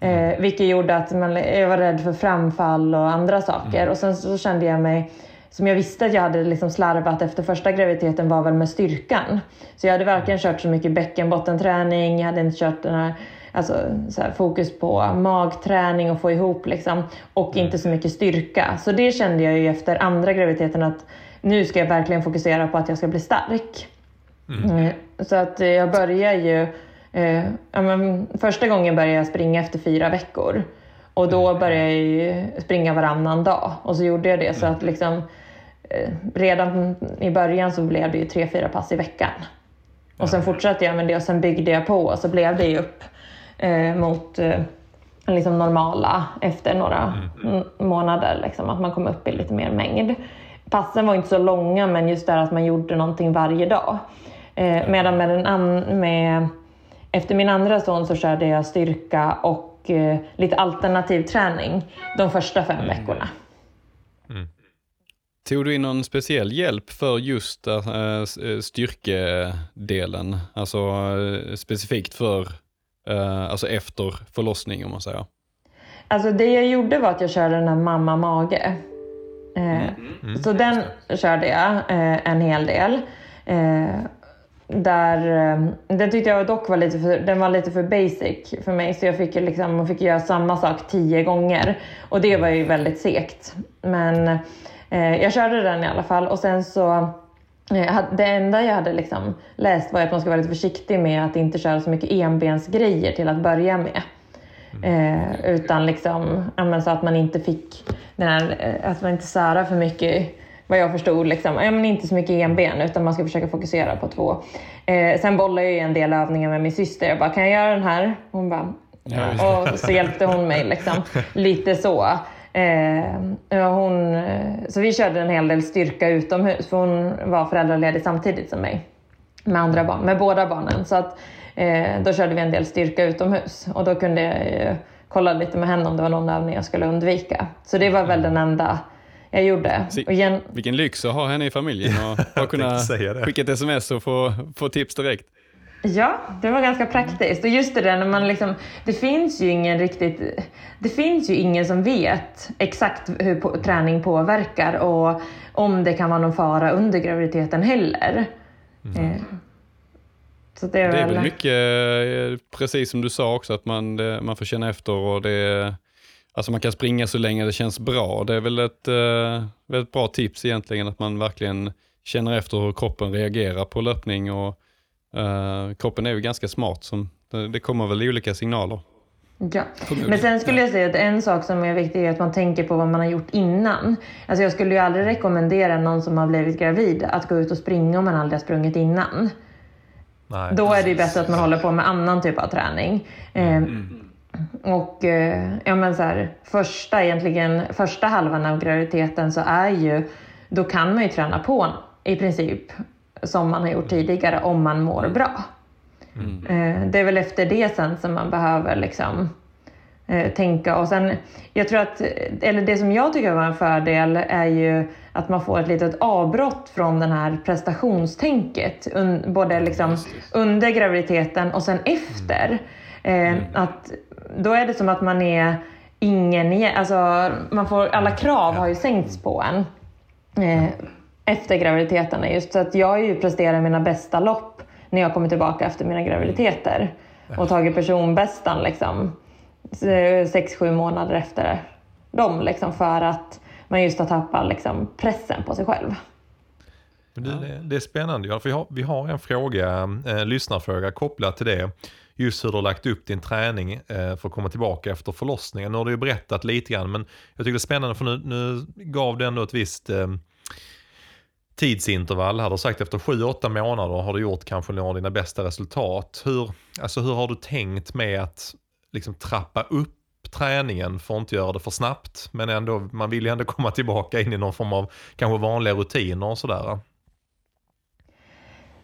Eh, vilket gjorde att man, jag var rädd för framfall och andra saker. Mm. Och sen så kände jag mig som jag visste att jag hade liksom slarvat efter första graviditeten var väl med styrkan. Så jag hade varken kört så mycket bäckenbottenträning, jag hade inte kört den här, alltså, så här, fokus på magträning och få ihop liksom, och mm. inte så mycket styrka. Så det kände jag ju efter andra graviditeten att nu ska jag verkligen fokusera på att jag ska bli stark. Mm. Eh, så att jag började ju, eh, ja, men, första gången började jag springa efter fyra veckor. Och då mm. började jag ju springa varannan dag och så gjorde jag det så mm. att liksom Eh, redan i början så blev det ju tre, fyra pass i veckan. Och sen fortsatte jag med det och sen byggde jag på och så blev det ju upp eh, mot eh, liksom normala efter några mm. månader. Liksom, att man kom upp i lite mer mängd. Passen var inte så långa men just det att man gjorde någonting varje dag. Eh, medan med den an med, efter min andra son så körde jag styrka och eh, lite alternativ träning de första fem mm. veckorna. Mm. Tog du in någon speciell hjälp för just äh, styrkedelen? Alltså äh, specifikt för, äh, alltså efter förlossning om man säger? Alltså det jag gjorde var att jag körde den här mamma mage. Mm. Mm. Så den körde jag en hel del. Där, eh, den tyckte jag dock var lite för, den var lite för basic för mig så jag fick, liksom, fick göra samma sak tio gånger och det var ju väldigt segt. Men Eh, jag körde den i alla fall och sen så eh, det enda jag hade liksom läst var att man ska vara lite försiktig med att inte köra så mycket enbensgrejer till att börja med. Eh, utan liksom, så att man inte fick den här, eh, att man inte särar för mycket, vad jag förstod, liksom, ja, men inte så mycket enben utan man ska försöka fokusera på två. Eh, sen bollade jag ju en del övningar med min syster. Jag bara, kan jag göra den här? Hon bara, ja. Och så hjälpte hon mig liksom, lite så. Eh, hon, eh, så vi körde en hel del styrka utomhus för hon var föräldraledig samtidigt som mig. Med, andra barn, med båda barnen. Så att, eh, då körde vi en del styrka utomhus och då kunde jag ju kolla lite med henne om det var någon övning jag skulle undvika. Så det var väl den enda jag gjorde. och igen... Vilken lyx att ha henne i familjen och, och kunna skicka ett sms och få, få tips direkt. Ja, det var ganska praktiskt. Och just det där när man liksom, det finns ju ingen riktigt, det finns ju ingen som vet exakt hur på, träning påverkar och om det kan vara någon fara under graviditeten heller. Mm. Eh, så det, är, det är väl mycket, eh, precis som du sa också, att man, man får känna efter och det Alltså man kan springa så länge det känns bra. Det är väl ett eh, väldigt bra tips egentligen, att man verkligen känner efter hur kroppen reagerar på löpning och Uh, kroppen är ju ganska smart, som, det, det kommer väl olika signaler. Ja, men sen skulle jag säga att en sak som är viktig är att man tänker på vad man har gjort innan. Alltså jag skulle ju aldrig rekommendera någon som har blivit gravid att gå ut och springa om man aldrig har sprungit innan. Nej, Då är det ju bättre att man håller på med annan typ av träning. Mm. Mm. Och eh, ja, men så här, första, egentligen, första halvan av graviditeten så är ju, då kan man ju träna på i princip som man har gjort tidigare om man mår bra. Mm. Eh, det är väl efter det sen som man behöver liksom eh, tänka. Och sen, jag tror att, eller det som jag tycker var en fördel är ju att man får ett litet avbrott från den här prestationstänket. både liksom under graviditeten och sen efter. Mm. mm. Att, då är det som att man är ingen igen. Alltså, man får, alla krav har ju sänkts på en eh, efter graviditeterna. Just så att jag har ju presterat mina bästa lopp när jag kommer tillbaka efter mina graviditeter. Och tagit personbästan liksom eh, sex, sju månader efter dem. Liksom, för att man just har tappat liksom, pressen på sig själv. Det, det, är spännande, för vi har, vi har en fråga, en lyssnarfråga kopplat till det. Just hur du har lagt upp din träning eh, för att komma tillbaka efter förlossningen. Nu har du ju berättat lite grann, men jag tycker det är spännande för nu, nu gav det ändå ett visst eh, tidsintervall Hade Du har sagt efter 7-8 månader har du gjort kanske några av dina bästa resultat. Hur, alltså hur har du tänkt med att liksom trappa upp träningen för att inte göra det för snabbt. Men ändå, man vill ju ändå komma tillbaka in i någon form av kanske vanliga rutiner och sådär.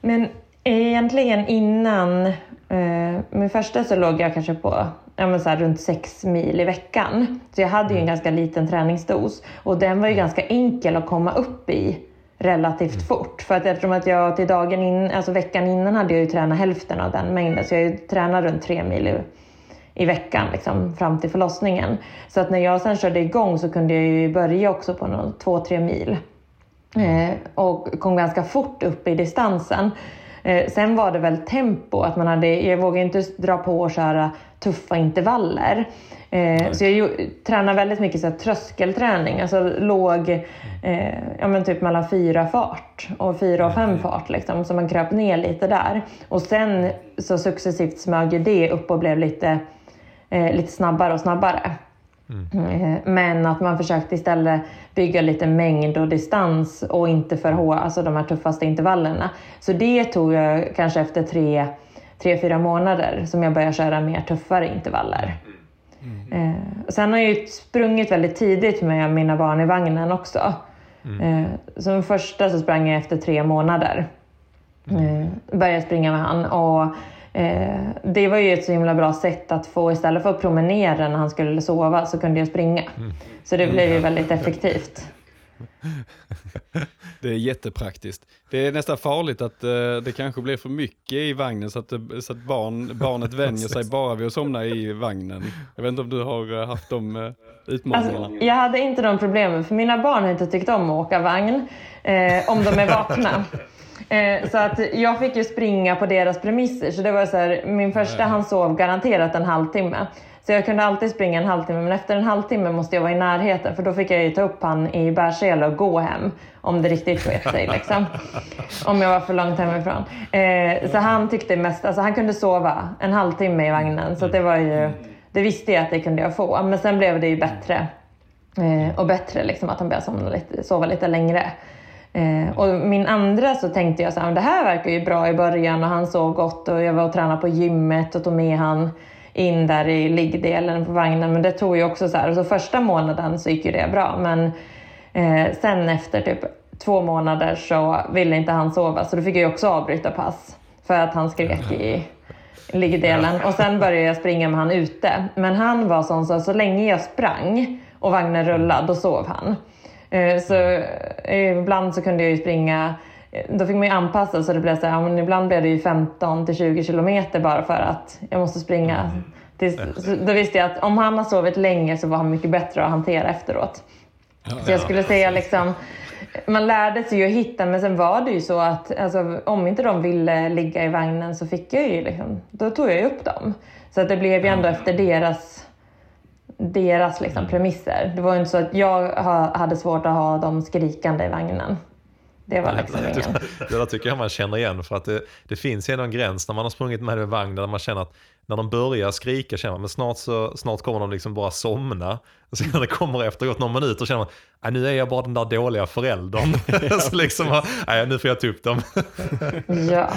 Men egentligen innan, eh, min första så låg jag kanske på ja, så runt 6 mil i veckan. Så jag hade ju en mm. ganska liten träningsdos och den var ju ganska enkel att komma upp i relativt mm. fort. För att eftersom att jag till dagen in, alltså veckan innan hade jag ju tränat hälften av den mängden. Så jag tränade runt tre mil i, i veckan liksom, fram till förlossningen. Så att när jag sen körde igång så kunde jag ju börja också på någon, två, tre mil. Mm. Eh, och kom ganska fort upp i distansen. Eh, sen var det väl tempo, att man hade, jag vågade inte dra på och köra tuffa intervaller. Eh, så jag tränar väldigt mycket så här, tröskelträning, alltså låg, eh, ja men typ mellan fyra fart och fyra och fem fart liksom, så man kröp ner lite där. Och sen så successivt smög det upp och blev lite, eh, lite snabbare och snabbare. Mm. Eh, men att man försökte istället bygga lite mängd och distans och inte för hårda, alltså de här tuffaste intervallerna. Så det tog jag kanske efter tre, tre fyra månader som jag började köra mer tuffare intervaller. Mm. Eh, sen har jag ju sprungit väldigt tidigt med mina barn i vagnen också. Mm. Eh, som första så sprang jag efter tre månader. Mm. Började springa med han och eh, det var ju ett så himla bra sätt att få, istället för att promenera när han skulle sova, så kunde jag springa. Mm. Så det blev ju väldigt effektivt. Det är jättepraktiskt. Det är nästan farligt att uh, det kanske blir för mycket i vagnen så att, så att barn, barnet vänjer sig bara vid att somna i vagnen. Jag vet inte om du har uh, haft de uh, utmaningarna? Alltså, jag hade inte de problemen för mina barn har inte tyckt om att åka vagn om de är vakna. så att jag fick ju springa på deras premisser. Så det var så här, min första han sov garanterat en halvtimme. Så jag kunde alltid springa en halvtimme, men efter en halvtimme måste jag vara i närheten för då fick jag ju ta upp han i bärsele och gå hem om det riktigt sket sig. Liksom. om jag var för långt hemifrån. Eh, så han tyckte mest, alltså han kunde sova en halvtimme i vagnen så det var ju, det visste jag att det kunde jag få. Men sen blev det ju bättre eh, och bättre liksom att han började somna lite, sova lite längre. Eh, och min andra så tänkte jag så här, det här verkar ju bra i början och han sov gott och jag var och tränade på gymmet och tog med han in där i liggdelen på vagnen. Men det tog ju också så här, så första månaden så gick ju det bra. Men eh, sen efter typ två månader så ville inte han sova så då fick jag också avbryta pass. För att han skrek i liggdelen. Och sen började jag springa med han ute. Men han var sån så så länge jag sprang och vagnen rullade, då sov han. Eh, så eh, ibland så kunde jag ju springa då fick man ju anpassa så det blev så här, men ibland blev det ju 15 till 20 kilometer bara för att jag måste springa. Tills, då visste jag att om han har sovit länge så var han mycket bättre att hantera efteråt. Så jag skulle säga liksom, man lärde sig ju att hitta men sen var det ju så att alltså, om inte de ville ligga i vagnen så fick jag ju liksom, då tog jag ju upp dem. Så att det blev ju ändå efter deras deras liksom, premisser. Det var inte så att jag hade svårt att ha dem skrikande i vagnen. Det var liksom ingen... Det där tycker jag man känner igen för att det, det finns ju en gräns när man har sprungit med en vagn där man känner att när de börjar skrika känner man men snart, så, snart kommer de liksom bara somna. Och sen när det kommer efter gått några minuter känner man nu är jag bara den där dåliga föräldern. så liksom, nej, nu får jag ta upp dem. ja,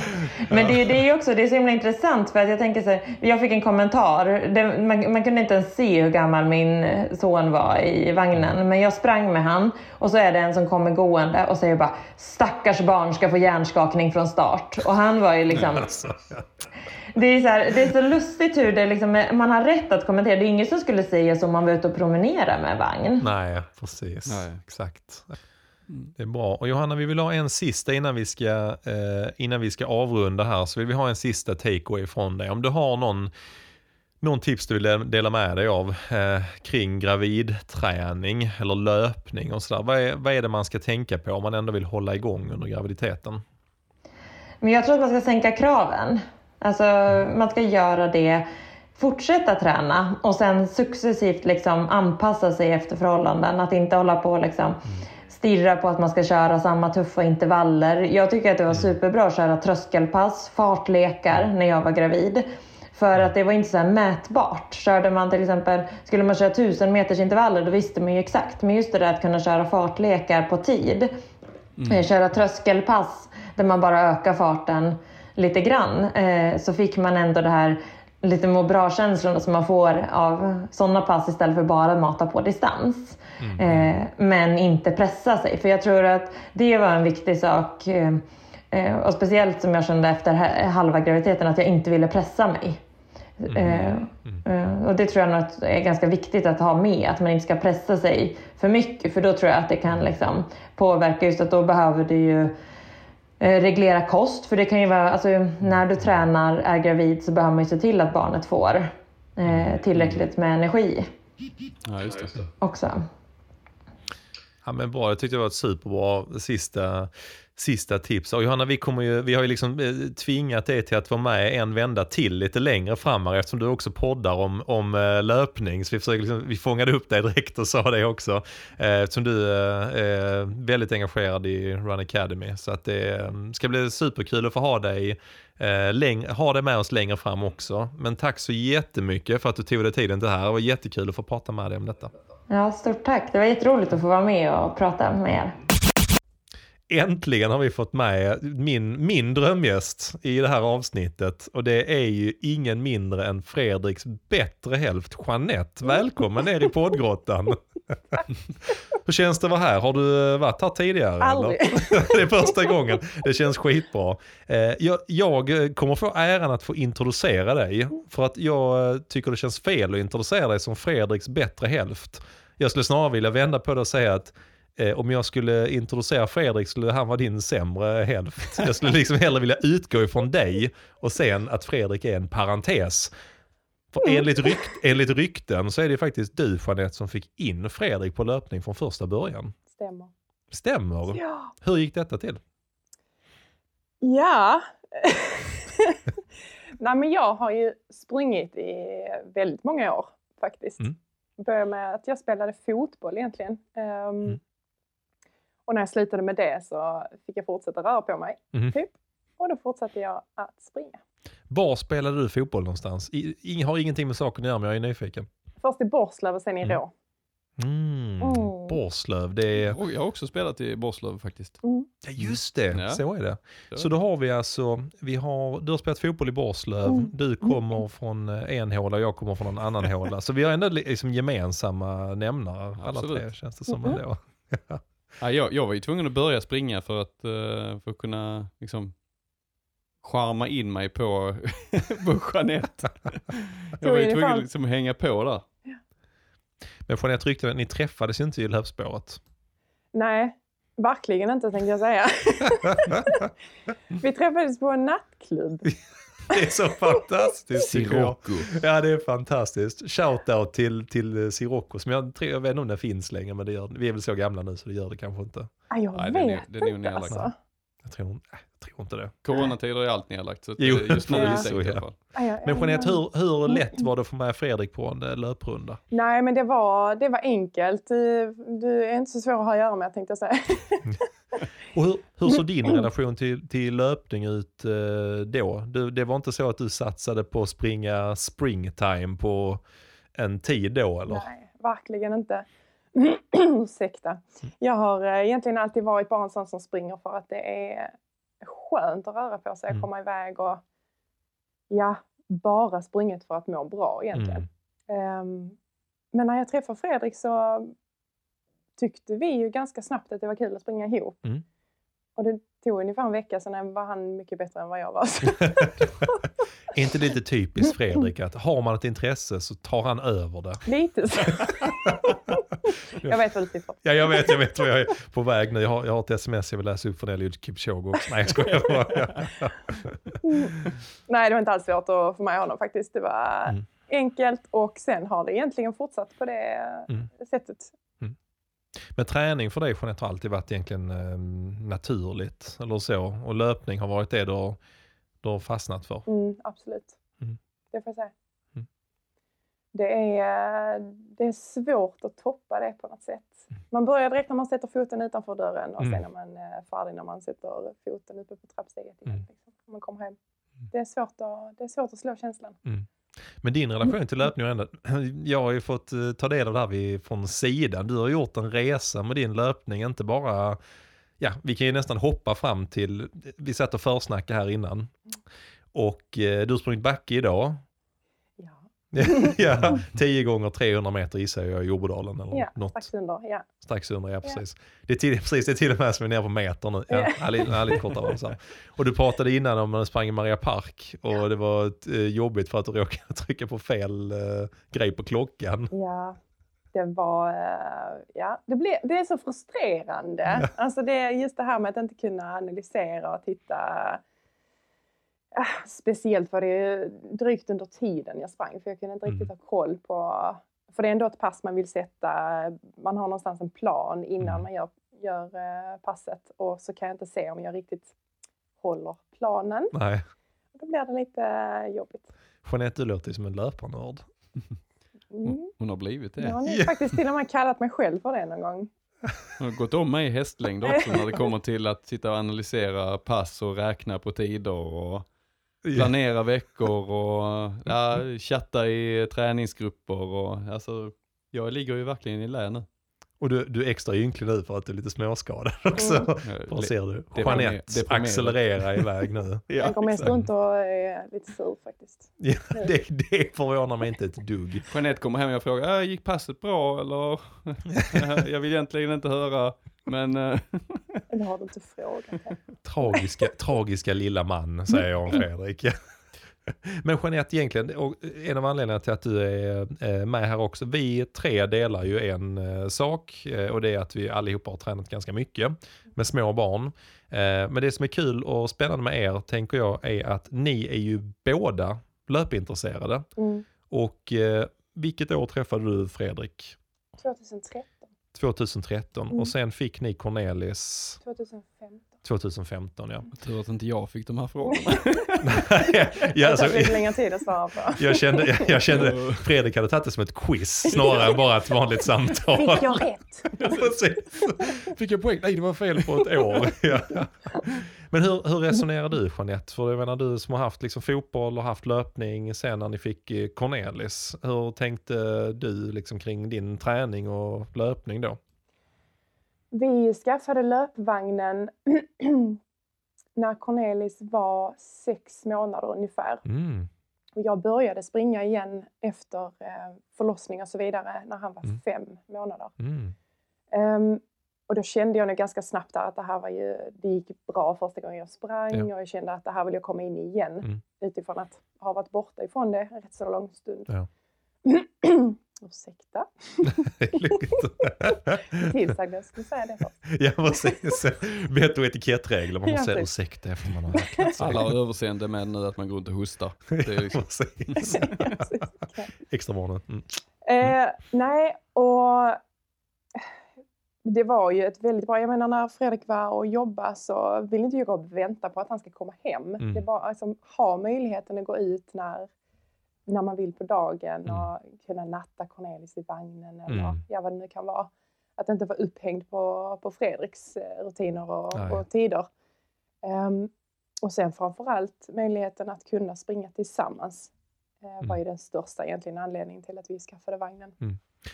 men det, det är ju också det är så himla intressant för att jag tänker så här, jag fick en kommentar. Det, man, man, kunde inte ens se hur gammal min son var i vagnen. Men jag sprang med han och så är det en som kommer gående och säger bara stackars barn ska få hjärnskakning från start. Och han var ju liksom det är, så här, det är så lustigt hur det liksom, man har rätt att kommentera. Det är ingen som skulle säga så om man var ute och promenerar med vagn. Nej, precis. Nej. Exakt. Det är bra. Och Johanna, vi vill ha en sista innan vi ska, eh, innan vi ska avrunda här. Så vill vi ha en sista takeaway från dig. Om du har någon, någon tips du vill dela med dig av eh, kring gravidträning eller löpning och sådär. Vad är, vad är det man ska tänka på om man ändå vill hålla igång under graviditeten? Men jag tror att man ska sänka kraven. Alltså man ska göra det, fortsätta träna och sen successivt liksom anpassa sig efter förhållanden. Att inte hålla på liksom stirra på att man ska köra samma tuffa intervaller. Jag tycker att det var mm. superbra att köra tröskelpass, fartlekar när jag var gravid. För att det var inte så mätbart. Körde man till exempel, skulle man köra tusen meters intervaller då visste man ju exakt. Men just det där att kunna köra fartlekar på tid. Mm. Eh, köra tröskelpass där man bara ökar farten lite grann eh, så fick man ändå det här lite må bra-känslorna som man får av sådana pass istället för bara mata på distans. Mm. Eh, men inte pressa sig. För jag tror att det var en viktig sak. Eh, eh och speciellt som jag kände efter halva graviditeten att jag inte ville pressa mig. Mm. Eh, mm. och det tror jag är ganska viktigt att ha med, att man inte ska pressa sig för mycket för då tror jag att det kan liksom påverka just att då behöver du ju Eh, reglera kost, för det kan ju vara, alltså, när du tränar, är gravid så behöver man ju se till att barnet får eh, tillräckligt med energi. Ja, just det. Också. Ja, men bra, jag tyckte det var ett superbra sista sista tips. Och Johanna, vi, kommer ju, vi har ju liksom eh, tvingat dig till att vara med en vända till lite längre fram här eftersom du också poddar om, om eh, löpning. Så vi, försöker liksom, vi fångade upp dig direkt och sa det också. Eh, eftersom du är väldigt engagerad i Run Academy. Så att det mm, ska bli superkul att få ha dig, läng- ha dig med oss längre fram också. Men tack så jättemycket för att du tog dig tiden till det här. Det var jättekul att få prata med dig om detta. Ja, stort tack. Det var jätteroligt att få vara med och prata med er äntligen har vi fått med min, min drömgäst i det här avsnittet. Och det är ju ingen mindre än Fredriks bättre hälft, Jeanette. Välkommen ner i poddgrottan. Hur känns det att vara här? Har du varit här tidigare? Aldrig. det är första gången. Det känns skitbra. Eh, jag, jag kommer få äran att få introducera dig. För att jag tycker det känns fel att introducera dig som Fredriks bättre hälft. Jag skulle snarare vilja vända på det och säga att Eh, om jag skulle introducera Fredrik skulle han vara din sämre hälft. Jag skulle liksom hellre vilja utgå ifrån dig och sen att Fredrik är en parentes. För mm. enligt, rykt, enligt rykten så är det faktiskt du Jeanette som fick in Fredrik på löpning från första början. Stämmer. Stämmer? Ja. Hur gick detta till? Ja, Nej, men jag har ju sprungit i väldigt många år faktiskt. Mm. Började med att jag spelade fotboll egentligen. Ehm, Mm. Och när jag slutade med det så fick jag fortsätta röra på mig. Mhm. Typ. Och då fortsatte jag att springa. Var spelade du fotboll någonstans? I, har ingenting med saken att göra men jag är nyfiken. Först i Borslöv och sen i Mm. Rå. Mm. Mm. Borslöv, det är... Och jag har också spelat i Borslöv faktiskt. Mm. Ja, just det, Ja. så är det. Så. Så då har vi alltså, vi har, du har spelat fotboll i Borslöv, Mm. du kommer från eh, en håla och jag kommer från en annan håla. Så vi har ändå liksom gemensamma nämnare, alla Absolut. tre känns det som ändå. Ja, jag, jag var ju tvungen att börja springa för att, eh, för att kunna liksom charma in mig på, på Jeanette. Jag var ju tvungen fall. att liksom hänga på där. Men Jeanette ryktade att ni träffades ju inte i löpspåret. Nej, verkligen inte tänkte jag säga. Vi träffades på en nattklubb. Det är så fantastiskt. Sirocco. Ja det är fantastiskt. Shoutout till, till eh, Sirocco som jag, tror- jag vet inte om det finns längre men det gör, vi är väl så gamla nu så det gör det kanske inte. Ah, jag Nej, det är vet det är nog inte nedlagt. alltså. Jag tror, jag tror inte det. Coronatider är allt nedlagt. Så Jo, det- just nu är det stängt i ja. alla fall. Ah, ja, Men ja, Jeanette, ja. hur, hur lätt var det att få med Fredrik på en eh, löprunda? Nej, men det var, det var enkelt. Du, du är inte så svår att ha att göra med tänkte jag säga. Och hur, hur såg din relation till, till löpning ut eh, då? Du, det var inte så att du satsade på att springa springtime på en tid då eller? Nej, verkligen inte. Ursäkta. Jag har eh, egentligen alltid varit bara en sån som springer för att det är skönt att röra på sig, Mm. komma iväg och ja, bara sprungit för att må bra egentligen. Mm. Ehm, men när jag träffade Fredrik så tyckte vi ju ganska snabbt att det var kul att springa ihop. Mm. Och det tog ungefär en vecka, sen var han mycket bättre än vad jag var. Är inte det lite typiskt Fredrik att har man ett intresse så tar han över det? lite så. jag vet vad du tycker. Ja, jag vet, jag vet vad jag är på väg nu. Jag har, jag har ett sms jag vill läsa upp från Eliud Kipchoge också. Nej, jag skojar bara. Nej, det var inte alls svårt att få med honom faktiskt. Det var Mm. enkelt och sen har det egentligen fortsatt på det Mm. sättet. Men träning för dig Jeanette har alltid varit egentligen eh, naturligt eller så. Och löpning har varit det du har, du har fastnat för. Mm, absolut. Mm. Det får jag säga. Mm. Det, är, det är svårt att toppa det på något sätt. Mm. Man börjar direkt när man sätter foten utanför dörren och Mm. sen är man eh, färdig när man sätter foten uppe på trappsteget igen. Mm. Liksom, när man kommer hem. Det är, svårt att, det är svårt att slå känslan. Men din relation till löpning ändå, jag har ju fått eh, ta del av det här från sidan. Du har gjort en resa med din löpning, inte bara, ja vi kan ju nästan hoppa fram till, vi satt och försnackade här innan. Och eh, du har sprungit backe idag. Ja, ja, 10 gånger 300 meter gissar jag i Jordbodalen eller ja något. strax under. Ja. Strax under, ja precis. Det är till, precis, det är till och med som är nere på meter nu. Ja, Ja. ja. Lite, ja, lite kortare. Så. här. Och du pratade innan om när du sprang i Maria Park och det var eh, jobbigt för att du råkade trycka på fel eh, grej på klockan. Ja, det var... eh, Ja, det, blev, det är så frustrerande. Alltså det just det här med att inte kunna analysera och titta. Ah, Speciellt var det drygt under tiden jag sprang, för jag kunde inte riktigt Mm. ha koll på... För det är ändå ett pass man vill sätta. Man har någonstans en plan innan Mm. man gör, gör eh, passet och så kan jag inte se om jag riktigt håller planen. Nej, Då blir det lite jobbigt. Jeanette du låter ju som en löparnörd. Mm. Hon har blivit det. Jag har Ja. faktiskt till och med kallat mig själv för det någon gång. Hon har gått om mig i hästlängd också när det kommer till att sitta och analysera pass och räkna på tider och planera veckor och ja, chatta i träningsgrupper och alltså jag ligger ju verkligen i lä nu. Och du, du är extra ynklig nu för att du är lite småskadad också. Mm. Ser du? Jeanette accelererar iväg nu. Jag går mest runt och är lite sur faktiskt. Ja, det, det förvånar mig inte ett dugg. Jeanette kommer hem och jag frågar, äh, gick passet bra eller? jag vill egentligen inte höra, men eh, Det har du inte frågat. Tragiska, tragiska lilla man, säger jag om Fredrik. Men Jeanette, egentligen, och en av anledningarna till att du är eh, med här också, vi tre delar ju en eh, sak eh, och det är att vi allihopa har tränat ganska mycket med små barn. Eh, Men det som är kul och spännande med er, tänker jag, är att ni är ju båda löpintresserade. Mm. Och eh, vilket år träffade du Fredrik? 2013. 2013 Mm. och sen fick ni Cornelis 2015. 2015. Ja. Tur att inte jag fick de här frågorna. ja, alltså, det tar lite längre tid att svara på. jag, kände, jag, jag kände Fredrik hade tagit det som ett quiz snarare än bara ett vanligt samtal. Fick jag rätt? Precis. Fick jag poäng? Nej, det var fel på ett år. Ja. Men hur, hur resonerar du Jeanette? För jag menar du som har haft liksom fotboll och haft löpning sen när ni fick eh, Cornelis. Hur tänkte du liksom kring din träning och löpning då? Vi skaffade löpvagnen när Cornelis var sex månader ungefär. Mm. Och jag började springa igen efter eh, förlossning och så vidare när han var Mm. fem månader. Mm. Ehm, och då kände jag nog ganska snabbt att det här var ju, det gick bra första gången jag sprang Ja. och jag kände att det här vill jag komma in i igen Mm. utifrån att ha varit borta ifrån det en rätt så lång stund. Ja. Ursäkta, Det är lugnt. tillsagd jag skulle säga det först. ja, precis. Vett och etikettregler. Man måste säga precis. ursäkta efter man har räknat sig. Alla har överseende med nu att man går runt och hostar. Det är liksom, Precis. Extra varning. Mm. Eh, nej, och det var ju ett väldigt bra... Jag menar när Fredrik var och jobbade så vill inte jag vänta på att han ska komma hem. Mm. Det var alltså ha möjligheten att gå ut när, när man vill på dagen Mm. och kunna natta Cornelis i vagnen eller Mm. ja, vad det nu kan vara. Att inte vara upphängd på, på Fredriks eh, rutiner och, och tider. Ehm, och sen framförallt möjligheten att kunna springa tillsammans eh, var ju den största egentligen anledningen till att vi skaffade vagnen.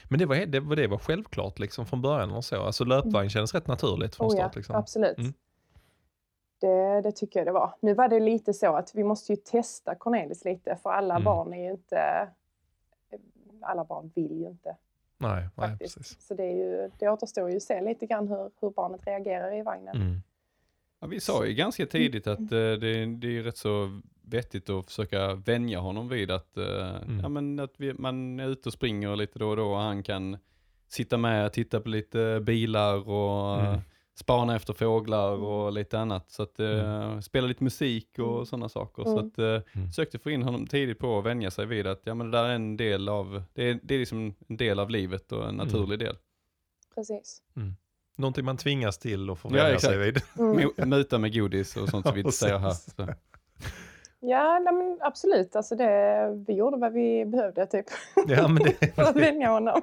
Men det var, det, var- det var självklart liksom från början och så. Alltså löpvagn kändes rätt naturligt från Oh ja, start. Liksom. absolut. Mm. Det, det tycker jag det var. Nu var det lite så att vi måste ju testa Cornelis lite för alla Mm. barn är ju inte... Alla barn vill ju inte Nej, nej precis. så det, är ju, det återstår ju att se lite grann hur, hur barnet reagerar i vagnen. Mm. ja, vi sa ju ganska tidigt att eh, det, det är rätt så vettigt att försöka vänja honom vid att, eh, Mm. ja, men att vi, man är ute och springer lite då och då och han kan sitta med och titta på lite bilar och Mm. spana efter fåglar och lite annat. Så att eh, spela lite musik och Mm. sådana saker. Så Mm. att eh, Mm. försökte få in honom tidigt på att vänja sig vid att ja, men det där är en del av, det är, det är liksom en del av livet och en naturlig del. Precis. Någonting man tvingas till och får Ja, vänja exakt. sig vid. Mm. Muta med godis och sånt som vi inte säger här. Så. Ja, nej, men absolut. Alltså det, vi gjorde vad vi behövde typ, Ja, men det, för att vänja honom.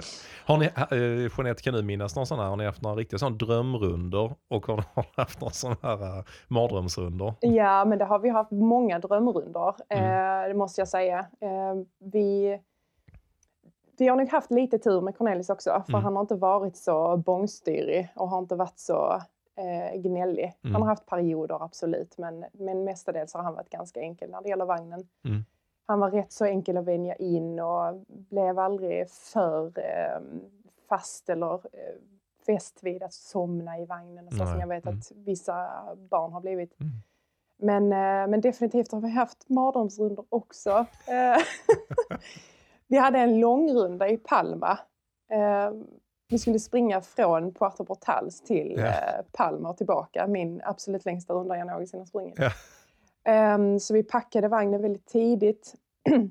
har ni, äh, Jeanette, kan du minnas någon sån här, har ni haft några riktiga sån drömrundor och har ni haft någon sån här äh, mardrömsrundor? Ja, men det har vi haft många drömrundor, Mm. eh, det måste jag säga. Eh, vi, vi har nog haft lite tur med Cornelis också, för Mm. han har inte varit så bångstyrig och har inte varit så eh, gnällig. Mm. Han har haft perioder, absolut, men, men mestadels har han varit ganska enkel när det gäller vagnen. Mm. Han var rätt så enkel att vänja in och blev aldrig för eh, fast eller eh, fäst vid att somna i vagnen, och så som jag vet mm. att vissa barn har blivit. Mm. Men, eh, men definitivt har vi haft mardrömsrundor också. Eh, vi hade en långrunda i Palma. Vi skulle springa från Puerto Portals till Ja. eh, Palma och tillbaka. Min absolut längsta runda jag någonsin har sprungit. Ja. Eh, så vi packade vagnen väldigt tidigt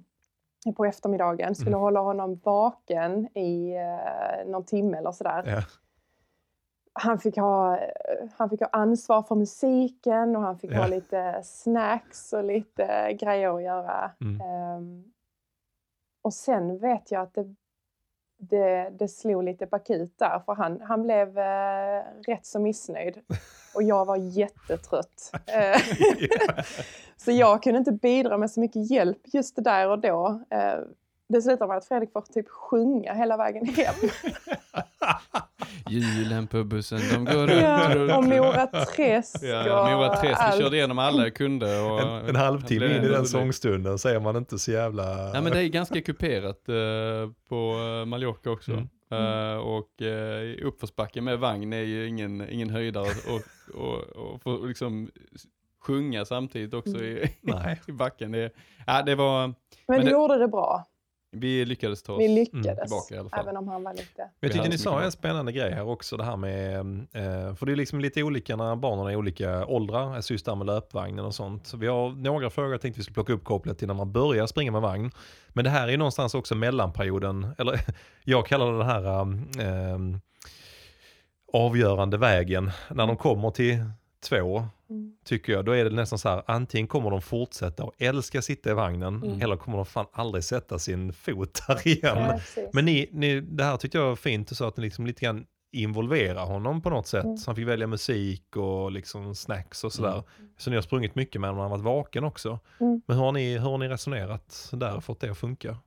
på eftermiddagen. Skulle Mm. hålla honom vaken i eh, någon timme eller sådär Ja. han fick, ha, eh, han fick ha ansvar för musiken och han fick Ja. ha lite snacks och lite grejer att göra. Mm. Ehm, och sen vet jag att det, det, det slog lite bakut där för han, han blev eh, rätt så missnöjd. Och jag var jättetrött. Så jag kunde inte bidra med så mycket hjälp just där och då. Eh, det slutade med att Fredrik får typ sjunga hela vägen hem. Julen på bussen, de går runt. Ja, runt. och Mora Träsk Ja, Mora Träsk, vi allt. körde igenom alla jag kunde. Och En, en halvtimme in i den sångstunden så är man inte så jävla... Nej men det är ganska kuperat eh, på eh, Mallorca också. Mm. Eh, och uh, uppförsbacke med vagn är ju ingen, ingen höjdare och, och, och få liksom sjunga samtidigt också i, Nej. i backen. Det, ja, det var, Men, Men du det- gjorde det bra. Vi lyckades ta oss Vi lyckades, tillbaka i alla fall. även om han var lite... Men jag tyckte ni så sa en spännande grej här också, det här med, eh, för det är liksom lite olika när barnen är i olika åldrar, alltså just det här med löpvagnen och sånt. Så vi har några frågor jag tänkte vi skulle plocka upp kopplat till när man börjar springa med vagn. Men det här är ju någonstans också mellanperioden, eller jag kallar det den här eh, avgörande vägen, när de kommer till två, Mm. tycker jag, då är det nästan så här, antingen kommer de fortsätta och älska sitta i vagnen, Mm. eller kommer de fan aldrig sätta sin fot där igen. Ja. Men ni, ni, det här tyckte jag var fint, så att ni liksom lite grann involverar honom på något sätt. Mm. Så han fick välja musik och liksom snacks och sådär. Mm. Så ni har sprungit mycket med honom, han har varit vaken också. Mm. Men hur har, ni, hur har ni resonerat där och fått det att funka?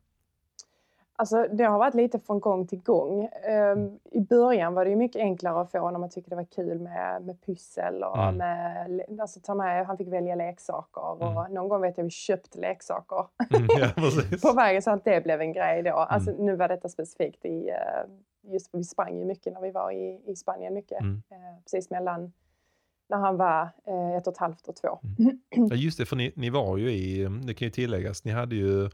Alltså, det har varit lite från gång till gång. Um, I början var det ju mycket enklare att få när man tyckte det var kul med, med pyssel. Och Mm. med, alltså, ta med, han fick välja leksaker och Mm. någon gång vet jag vi köpte leksaker Mm, ja, på vägen så att det blev en grej då. Alltså, Mm. Nu var detta specifikt i, eh, just för vi sprang ju mycket när vi var i, i Spanien mycket. Mm. Eh, precis mellan när han var eh, ett och ett halvt och två. Ja, just det, för ni, ni var ju i, det kan ju tilläggas, ni hade ju,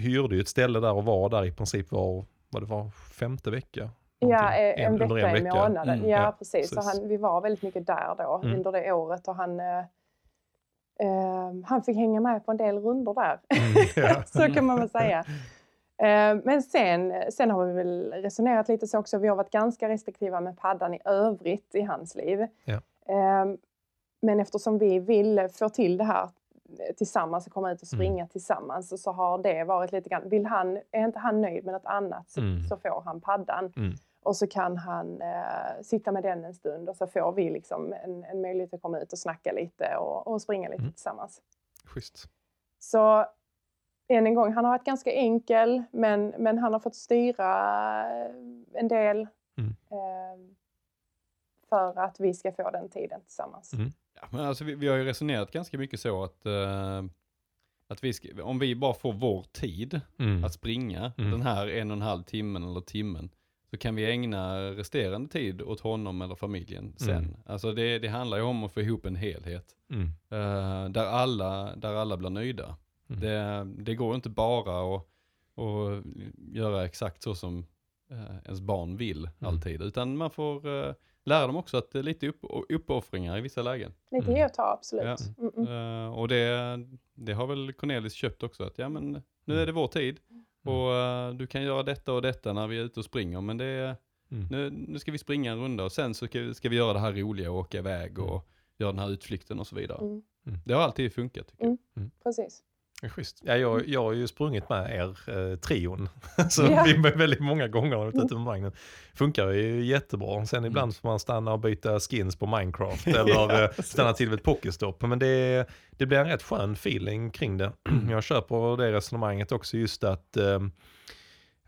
hyrde ju ett ställe där och var där i princip var, vad det var, femte vecka? Ja, eh, en, under vecka i månaden. Mm, ja, ja, precis. Så han, vi var väldigt mycket där då Mm. under det året och han, eh, eh, han fick hänga med på en del runder där. Mm, ja. så kan man väl säga. Eh, men sen, sen har vi väl resonerat lite så också. Vi har varit ganska restriktiva med paddan i övrigt i hans liv. Ja. Eh, men eftersom vi vill få till det här tillsammans och komma ut och Mm. springa tillsammans så har det varit lite grann, vill han, är inte han nöjd med något annat så, Mm. så får han paddan. Mm. Och så kan han eh, sitta med den en stund och så får vi liksom en, en möjlighet att komma ut och snacka lite och, och springa lite Mm. tillsammans. Schysst. Så än en gång, han har varit ganska enkel men, men han har fått styra eh, en del Mm. eh, för att vi ska få den tiden tillsammans. Mm. Ja, men alltså, vi, vi har ju resonerat ganska mycket så att, eh, att vi ska, om vi bara får vår tid Mm. att springa Mm. den här en och en halv timmen eller timmen så kan vi ägna resterande tid åt honom eller familjen sen. Mm. Alltså det, det handlar ju om att få ihop en helhet Mm. eh, där, alla, där alla blir nöjda. Mm. Det, det går inte bara att, att göra exakt så som eh, ens barn vill Mm. alltid, utan man får eh, lära dem också att det är lite upp, uppoffringar i vissa lägen. Mm. ge och ta, absolut. Ja. Mm, mm. Eh, och det, det har väl Cornelis köpt också, att ja men nu är det vår tid och eh, du kan göra detta och detta när vi är ute och springer, men det är, Mm. nu, nu ska vi springa en runda och sen så ska, vi- ska vi göra det här roliga och åka iväg och göra den här utflykten och så vidare. Mm. Det har alltid funkat tycker jag. Mm. Precis. Schysst. Ja, jag, jag har ju sprungit med er eh, trion. Så Ja. vi är väldigt många gånger har ute med vagnen. Funkar ju jättebra. Sen Mm. ibland får man stanna och byta skins på Minecraft eller eh, stanna till vid ett pokestopp. Men det, det blir en rätt skön feeling kring det. Jag köper det resonemanget också just att eh,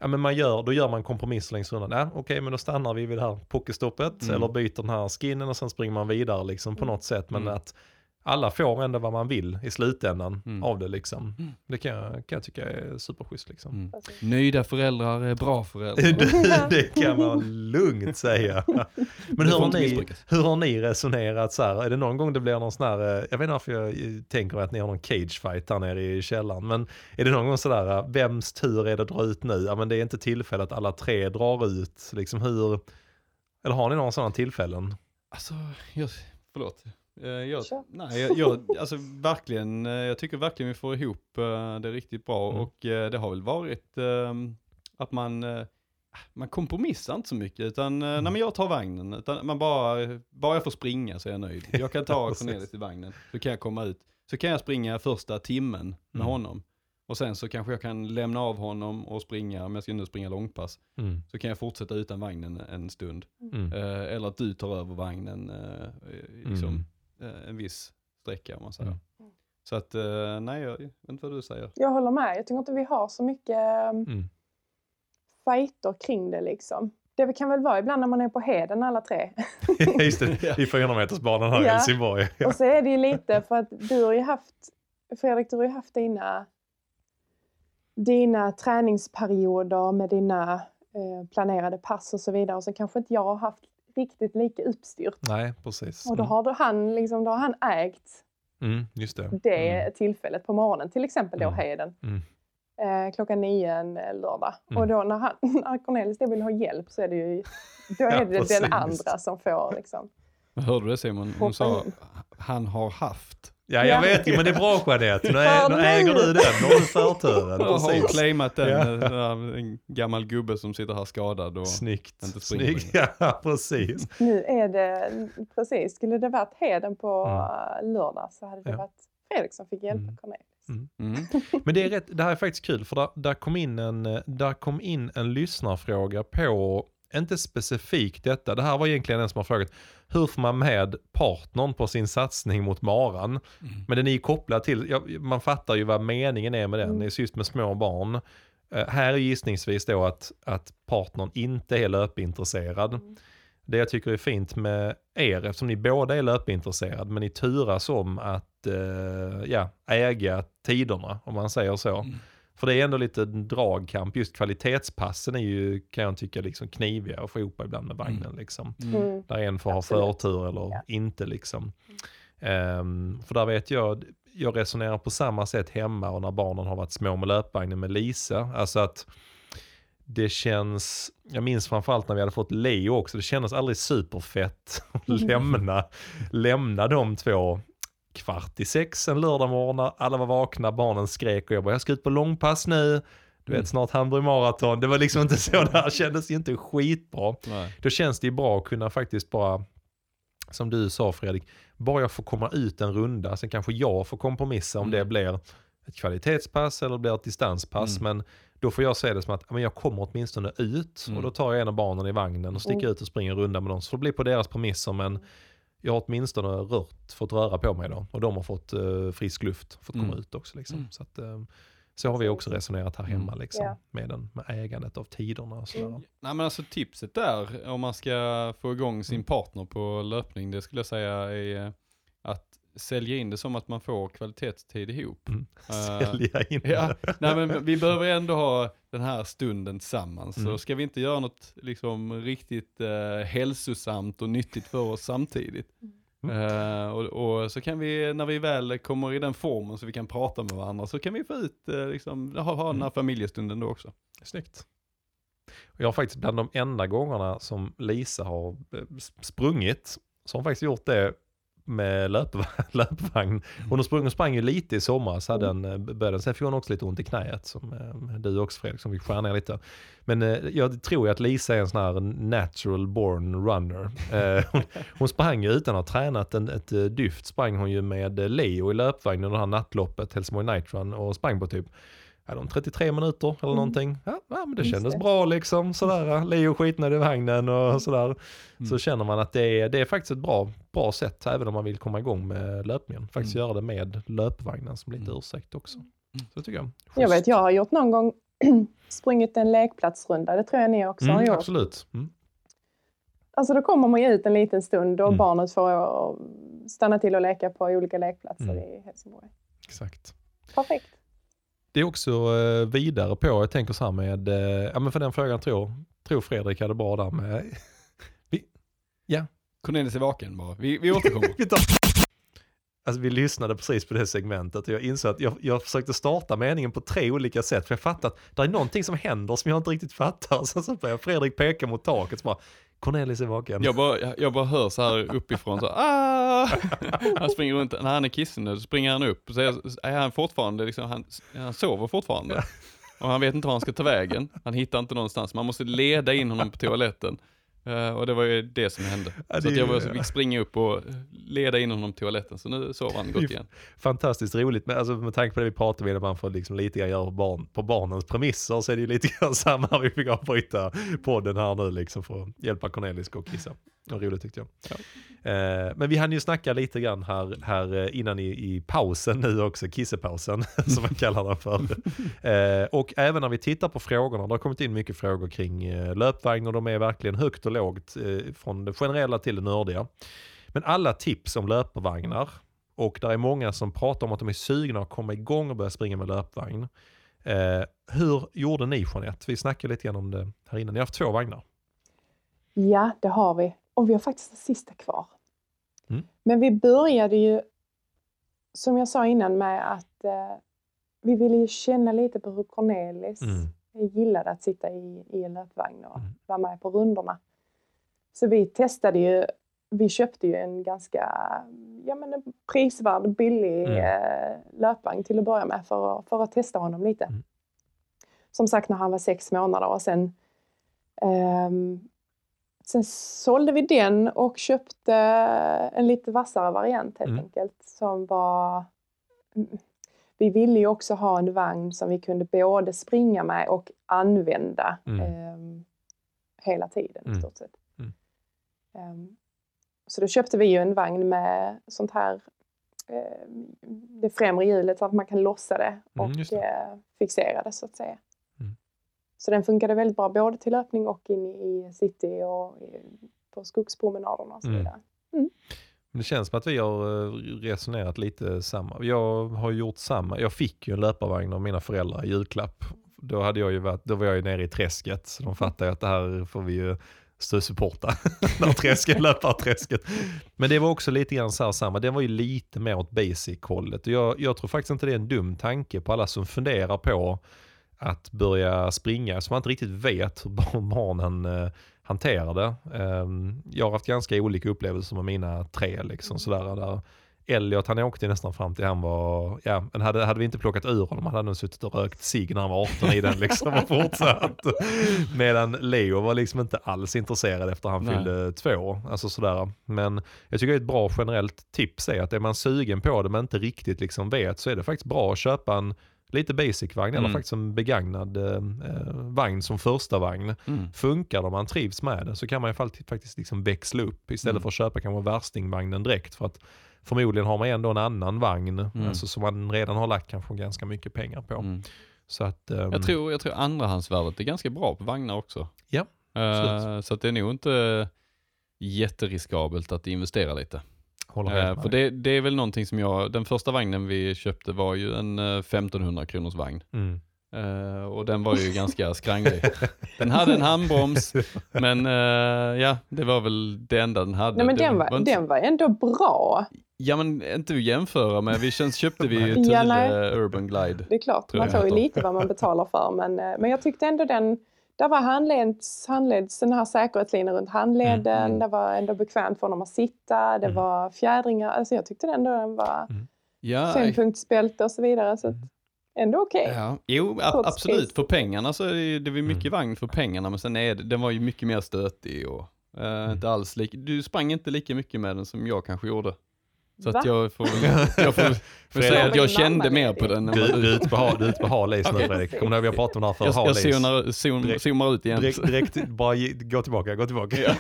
Ja, men man gör, då gör man kompromisser längs rundan. Ja, Okej, men då stannar vi vid det här pokestoppet Mm. eller byter den här skinnen och sen springer man vidare liksom på Mm. något sätt. Men Mm. att alla får ändå vad man vill i slutändan Mm. av det liksom. Mm. Det kan jag, kan jag tycka är superschysst liksom. Mm. Nöjda föräldrar är bra föräldrar. det, det kan man lugnt säga. Men hur har, ni, hur har ni resonerat så här? Är det någon gång det blir någon sån här, eh, jag vet inte varför jag tänker att ni har någon cage fight där nere i källaren, men är det någon gång sådär, eh, vems tur är det att dra ut nu? Ja men det är inte tillfälle att alla tre drar ut, liksom hur, eller har ni några sådana tillfällen? Alltså, jag, förlåt. Eh, Jag, nej, jag, jag, alltså verkligen, eh, jag tycker verkligen vi får ihop eh, det riktigt bra Mm. och det har väl varit ehm, att man, eh, man kompromissar inte så mycket utan mm. nej men jag tar vagnen, utan man bara, bara jag får springa så är jag nöjd. Jag kan ta. Cornelis i vagnen, så kan jag komma ut. Så kan jag springa första timmen med Mm. honom. Och sen så kanske jag kan lämna av honom och springa, om jag ska nu springa långpass, Mm. så kan jag fortsätta utan vagnen en stund. Mm. Eh, eller att du tar över vagnen eh, liksom, eh, en viss sträcka om man säger. Mm. Så att, eh, nej jag vet inte vad du säger. Jag håller med. Jag tycker inte vi har så mycket um, Mm. fighter kring det liksom. Det kan väl vara ibland när man är på heden alla tre. Just det, i 400 metersbanan här i Ja. Helsingborg. Ja. Och så är det ju lite för att du har ju haft, Fredrik, du har ju haft dina, dina träningsperioder med dina eh, planerade pass och så vidare. Och så kanske inte jag har haft riktigt lika uppstyrt. Nej, precis. Och då har, då han, liksom, då har han ägt Mm. Mm, just det. det Mm. tillfället på morgonen, till exempel då Mm. heden. Mm. eh, klockan nio en lördag. Mm. Och då när, han, när Cornelis då vill ha hjälp så är det ju då Ja, är det precis. den andra som får liksom. Hörde du det Simon? Hon sa han har haft. Ja, jag Ja. vet ju, men det är bra Jeanette. Nu, ä- Hör nu äger du den. Nu har du förturen. Då har claimat den. Ja. En gammal gubbe som sitter här skadad. Och, Snyggt. Inte springer Snyggt. Ja, precis. Nu är det, precis, skulle det varit Heden på Mm. eh, lördag så hade det Ja. varit Fredrik som fick hjälpa Mm. Cornelis. Mm. mm. Men det är rätt, det här är faktiskt kul för där, där, kom in en, där kom in en lyssnarfråga på, inte specifikt detta, det här var egentligen en som har frågat, hur får man med partnern på sin satsning mot maran? Mm. Men den är ju kopplad till, ja, man fattar ju vad meningen är med den, Mm. det är just med små barn. Eh, här är gissningsvis då att, att partnern inte är löpintresserad. Mm. Det jag tycker är fint med er, eftersom ni båda är löpintresserade, men ni turas om att eh, ja, äga tiderna, om man säger så. Mm. För det är ändå lite dragkamp, just kvalitetspassen är ju, kan jag tycka, liksom kniviga att få ihop ibland med vagnen. Liksom. Mm. Mm. Där en får ha Absolut. förtur eller Ja. inte liksom. Ehm, för där vet jag, jag resonerar på samma sätt hemma och när barnen har varit små med löpvagnen med Lisa. Alltså att det känns, jag minns framförallt när vi hade fått Leo också, det kändes aldrig superfett att lämna, lämna de två kvart i sex en lördag morgon när alla var vakna, barnen skrek och jag bara jag ska ut på långpass nu. Du vet Mm. snart Hamburg maraton. Det var liksom inte så, det här kändes ju inte skitbra. Nej. Då känns det ju bra att kunna faktiskt bara, som du sa Fredrik, bara jag får komma ut en runda, sen kanske jag får kompromissa om Mm. det blir ett kvalitetspass eller blir ett distanspass. Mm. Men då får jag se det som att men jag kommer åtminstone ut Mm. och då tar jag en av barnen i vagnen och sticker ut och springer en runda med dem. Så det blir på deras premisser men jag har åtminstone rört, fått röra på mig då. Och de har fått eh, frisk luft, fått komma Mm. ut också. Liksom. Mm. Så, att, eh, så har vi också resonerat här hemma Mm. liksom, Ja. med, den, med ägandet av tiderna och sådär. Mm. Nej men alltså tipset där, om man ska få igång sin Mm. partner på löpning, det skulle jag säga är eh, att sälja in det som att man får kvalitetstid ihop. Mm. Eh, Sälja in Ja, nej men vi behöver ändå ha den här stunden tillsammans. Mm. Så ska vi inte göra något liksom riktigt eh, hälsosamt och nyttigt för oss samtidigt. Mm. Eh, och, och så kan vi, när vi väl kommer i den formen så vi kan prata med varandra, så kan vi få ut, liksom, ha, ha den här familjestunden då också. Snyggt. Och jag har faktiskt bland de enda gångerna som Lisa har sprungit, så har hon faktiskt gjort det med löpvagn. löpvagn. Hon har sprungit, sprang ju lite i somras, hade en, eh, började, sen fick hon också lite ont i knäet, som eh, du också Fredrik, som fick skära ner lite. Men eh, jag tror ju att Lisa är en sån här natural born runner. Eh, hon, hon sprang ju utan att ha tränat en, ett dyft, sprang hon ju med Leo i löpvagn under det här nattloppet, Helsingborg Night Run, och sprang på typ ja, de 33 minuter eller Mm. någonting. Ja, ja men det Just kändes det. bra liksom. Sådär. Leo skitnade i vagnen och sådär. Mm. Så känner man att det är, det är faktiskt ett bra, bra sätt även om man vill komma igång med löpningen. Faktiskt Mm. göra det med löpvagnen som lite Mm. ursäkt också. Så tycker jag. Jag vet, jag har gjort någon gång sprungit en lekplatsrunda. Det tror jag ni också har Mm, gjort. absolut. Mm. Alltså då kommer man ju ut en liten stund och Mm. barnet får stanna till och leka på olika lekplatser Mm. i Helsingborg. Exakt. Perfekt. Det är också eh, vidare på, jag tänker så här med, eh, ja men för den frågan tror, tror Fredrik hade bra där med, vi, ja, Cornelis är vaken bara, vi, vi återkommer. vi Alltså vi lyssnade precis på det segmentet och jag insåg att jag, jag försökte starta meningen på tre olika sätt. För jag fattar att det är någonting som händer som jag inte riktigt fattar. Så, så börjar Fredrik peka mot taket så bara, Cornelis är vaken. Jag bara, jag, jag bara hör så här uppifrån så ah! Han springer runt, när han är kissnödig så springer han upp så är, är han fortfarande, liksom, han, han sover fortfarande. Och han vet inte var han ska ta vägen, han hittar inte någonstans, man måste leda in honom på toaletten. Eh, och det var ju det som hände. Ja, så att jag var, ju- fick springa upp och leda in honom på toaletten, så nu sover han gott igen. Fantastiskt roligt, men alltså, med tanke på det vi pratade om, att man får liksom lite grann göra på, barn, på barnens premisser så är det ju lite grann samma. Vi fick avbryta podden här nu liksom för att hjälpa Cornelis gå och kissa. Det var roligt tyckte jag. Eh, men vi hann ju snacka lite grann här, här eh, innan i, i pausen nu också, kissepausen som man kallar den för. Eh, och även när vi tittar på frågorna, det har kommit in mycket frågor kring eh, löpvagn och de är verkligen högt och lågt från det generella till det nördiga. Men alla tips om löpvagnar och där är många som pratar om att de är sugna att komma igång och börja springa med löpvagn. Hur gjorde ni Jeanette? Vi snackade lite grann om det här innan. Ni har haft två vagnar. Ja, det har vi. Och vi har faktiskt det sista kvar. Mm. Men vi började ju, som jag sa innan, med att eh, vi ville ju känna lite på hur Cornelis Mm. gillade att sitta i, i en löpvagn och Mm. vara med på rundorna. Så vi testade ju, vi köpte ju en ganska ja, men en prisvärd, billig Mm. eh, löpvagn till att börja med för, att- för att testa honom lite. Mm. Som sagt när han var sex månader och sen ehm, Sen sålde vi den och köpte en lite vassare variant helt Mm. enkelt. Som var... Vi ville ju också ha en vagn som vi kunde både springa med och använda Mm. ehm, hela tiden Mm. i stort sett. Mm. Ehm, så då köpte vi ju en vagn med sånt här eh, det främre hjulet så att man kan lossa det och Mm, just det. eh, fixera det så att säga. Mm. Så den funkade väldigt bra både till löpning och in i city och i, på skogspromenaderna och så Mm. vidare. Men Det känns som att vi har eh, resonerat lite samma. Jag har gjort samma. Jag fick ju en löparvagn av mina föräldrar i julklapp. Då, hade jag ju varit, då var jag ju nere i träsket, så de fattar ju att det här får vi ju stödsupporta. När träsket, löparträsket. Men det var också lite grann så här samma. Den var ju lite mer åt basic-hållet. Jag, jag tror faktiskt inte det är en dum tanke på alla som funderar på att börja springa, som man inte riktigt vet hur barn- barnen eh, hanterar det. Ehm, jag har haft ganska olika upplevelser med mina tre. Liksom, sådär, där Elliot han åkte nästan fram till han var, ja, men hade, hade vi inte plockat ur honom hade han nog suttit och rökt cigg när han var 18 i den liksom och fortsatt. Medan Leo var liksom inte alls intresserad efter han Nej. fyllde två. Alltså sådär. Men jag tycker ett bra generellt tips är att är man sugen på det men inte riktigt liksom vet så är det faktiskt bra att köpa en lite basic-vagn eller Mm. faktiskt en begagnad eh, eh, vagn som första vagn. Mm. Funkar det och man trivs med det så kan man ju faktiskt, faktiskt liksom växla upp istället Mm. för att köpa kanske värstingvagnen direkt. För att förmodligen har man ändå en annan vagn Mm. alltså, som man redan har lagt kanske ganska mycket pengar på. Mm. Så att, ehm, Jag, tror, jag tror andrahandsvärdet är ganska bra på vagnar också. Ja, absolut. så att det är nog inte jätteriskabelt att investera lite. Håller Eh, helt för med. det, det är väl någonting som jag, den första vagnen vi köpte var ju en eh, 1500 kronors vagn. Mm. Eh, och den var ju ganska skranglig. Den hade en handbroms, men eh, ja, det var väl det enda den hade. Nej, men det den var, inte, den var ändå bra. Ja men inte att jämföra med, vi känns, köpte vi ju Ja, Thule nej. Urban Glide. Det är klart, man får ju lite vad man betalar för. Men, eh, men jag tyckte ändå den, där var handleds, handleds den här säkerhetslinjen runt handleden. Mm, mm. Det var ändå bekvämt för honom att sitta. Det Mm. var fjädringar. Alltså jag tyckte ändå den var Ja, fempunktsbälte och så vidare. Så att, Mm. ändå okej. Ja, jo a- absolut. pris. För pengarna så är det, det var ju mycket Mm. vagn för pengarna, men sen är det, den var ju mycket mer stötig och eh, inte alls lik, du sprang inte lika mycket med den som jag kanske gjorde. Så att jag får, jag får, får säga att jag kände mer på den Du, du är du. ute på ha- du är ute på hal is nu. Fredrik. Kommer du ihåg vi har pratat om det här för Jag, jag zonar, Direkt- zoomar ut igen. Direkt, direkt bara ge, gå tillbaka, gå tillbaka.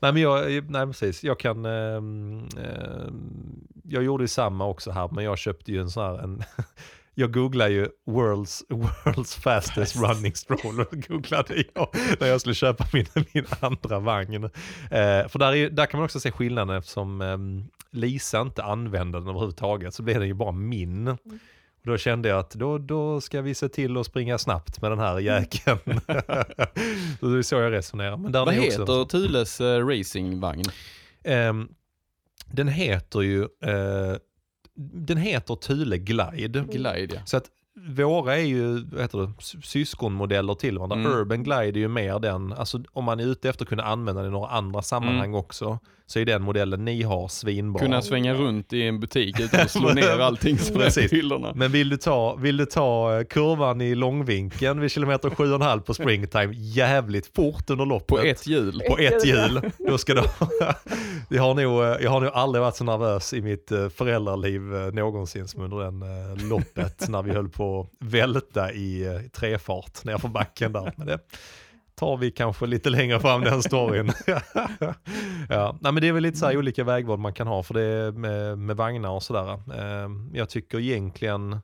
nej men jag, nej precis, jag kan, ehm, jag gjorde ju samma också här men jag köpte ju en sån här, en, jag googlade ju world's, world's fastest running stroller, googlade jag när jag skulle köpa min, min andra vagn. Eh, för där, är, där kan man också se skillnaden eftersom ehm, Lisa inte använde den överhuvudtaget så blev den ju bara min. Och då kände jag att då, då ska vi se till att springa snabbt med den här jäkeln. så det är så jag resonerar. Men där Vad är också heter Thules uh, racingvagn? Ehm, den heter ju eh, den heter Thule Glide. Glide ja. Så att våra är ju vad heter det, sy- syskonmodeller till varandra. Mm. Urban Glide är ju mer den, alltså om man är ute efter att kunna använda den i några andra sammanhang också, så är den modellen ni har svinbra. Kunna svänga runt i en butik utan att slå ner allting som är på hyllorna. Men vill du ta, vill du ta eh, kurvan i långvinkeln vid kilometer 7,5 på springtime jävligt fort under loppet. På ett hjul. på ett hjul. Då ska du, jag, har nog, eh, jag har nog aldrig varit så nervös i mitt eh, föräldraliv någonsin som under den loppet när vi höll på att välta i eh, trefart nerför backen där. Men det tar vi kanske lite längre fram den storyn. ja, nej, men det är väl lite så här olika vägval man kan ha för det med, med vagnar och sådär. Eh, Jag tycker egentligen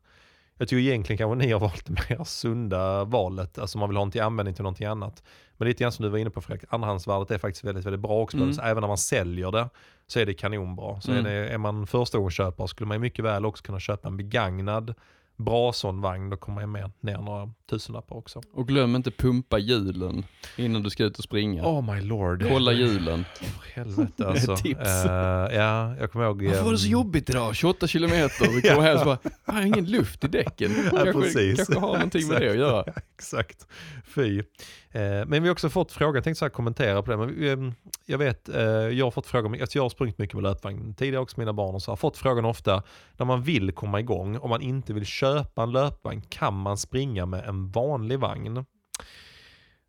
jag tycker egentligen kanske ni har valt det mer sunda valet, alltså man vill ha den till användning till någonting annat. Men lite grann som du var inne på Fredrik, andrahandsvärdet är faktiskt väldigt, väldigt bra också. Mm. Så även när man säljer det så är det kanonbra. Så Mm. är, det, är man förstagångsköpare skulle man mycket väl också kunna köpa en begagnad bra sån vagn, då kommer jag med ner några tusenlappar också. Och glöm inte pumpa hjulen innan du ska ut och springa. Oh my lord. Kolla hjulen. För helvete alltså. Tips. Eh, ja, jag kommer ihåg. Varför var det så ehm, jobbit idag? 28 kilometer. Vi kommer hem och så bara, jag har ingen luft i däcken. Kanske, precis. kanske har någonting med det att göra. Ja, exakt. Fy. Eh, men vi har också fått fråga, jag tänkte så här kommentera på det, men vi, eh, jag vet, eh, jag har fått frågan, alltså jag har sprungit mycket med löpvagn tidigare också mina barn och så har fått frågan ofta när man vill komma igång, om man inte vill köpa en löpvagn, kan man springa med en vanlig vagn?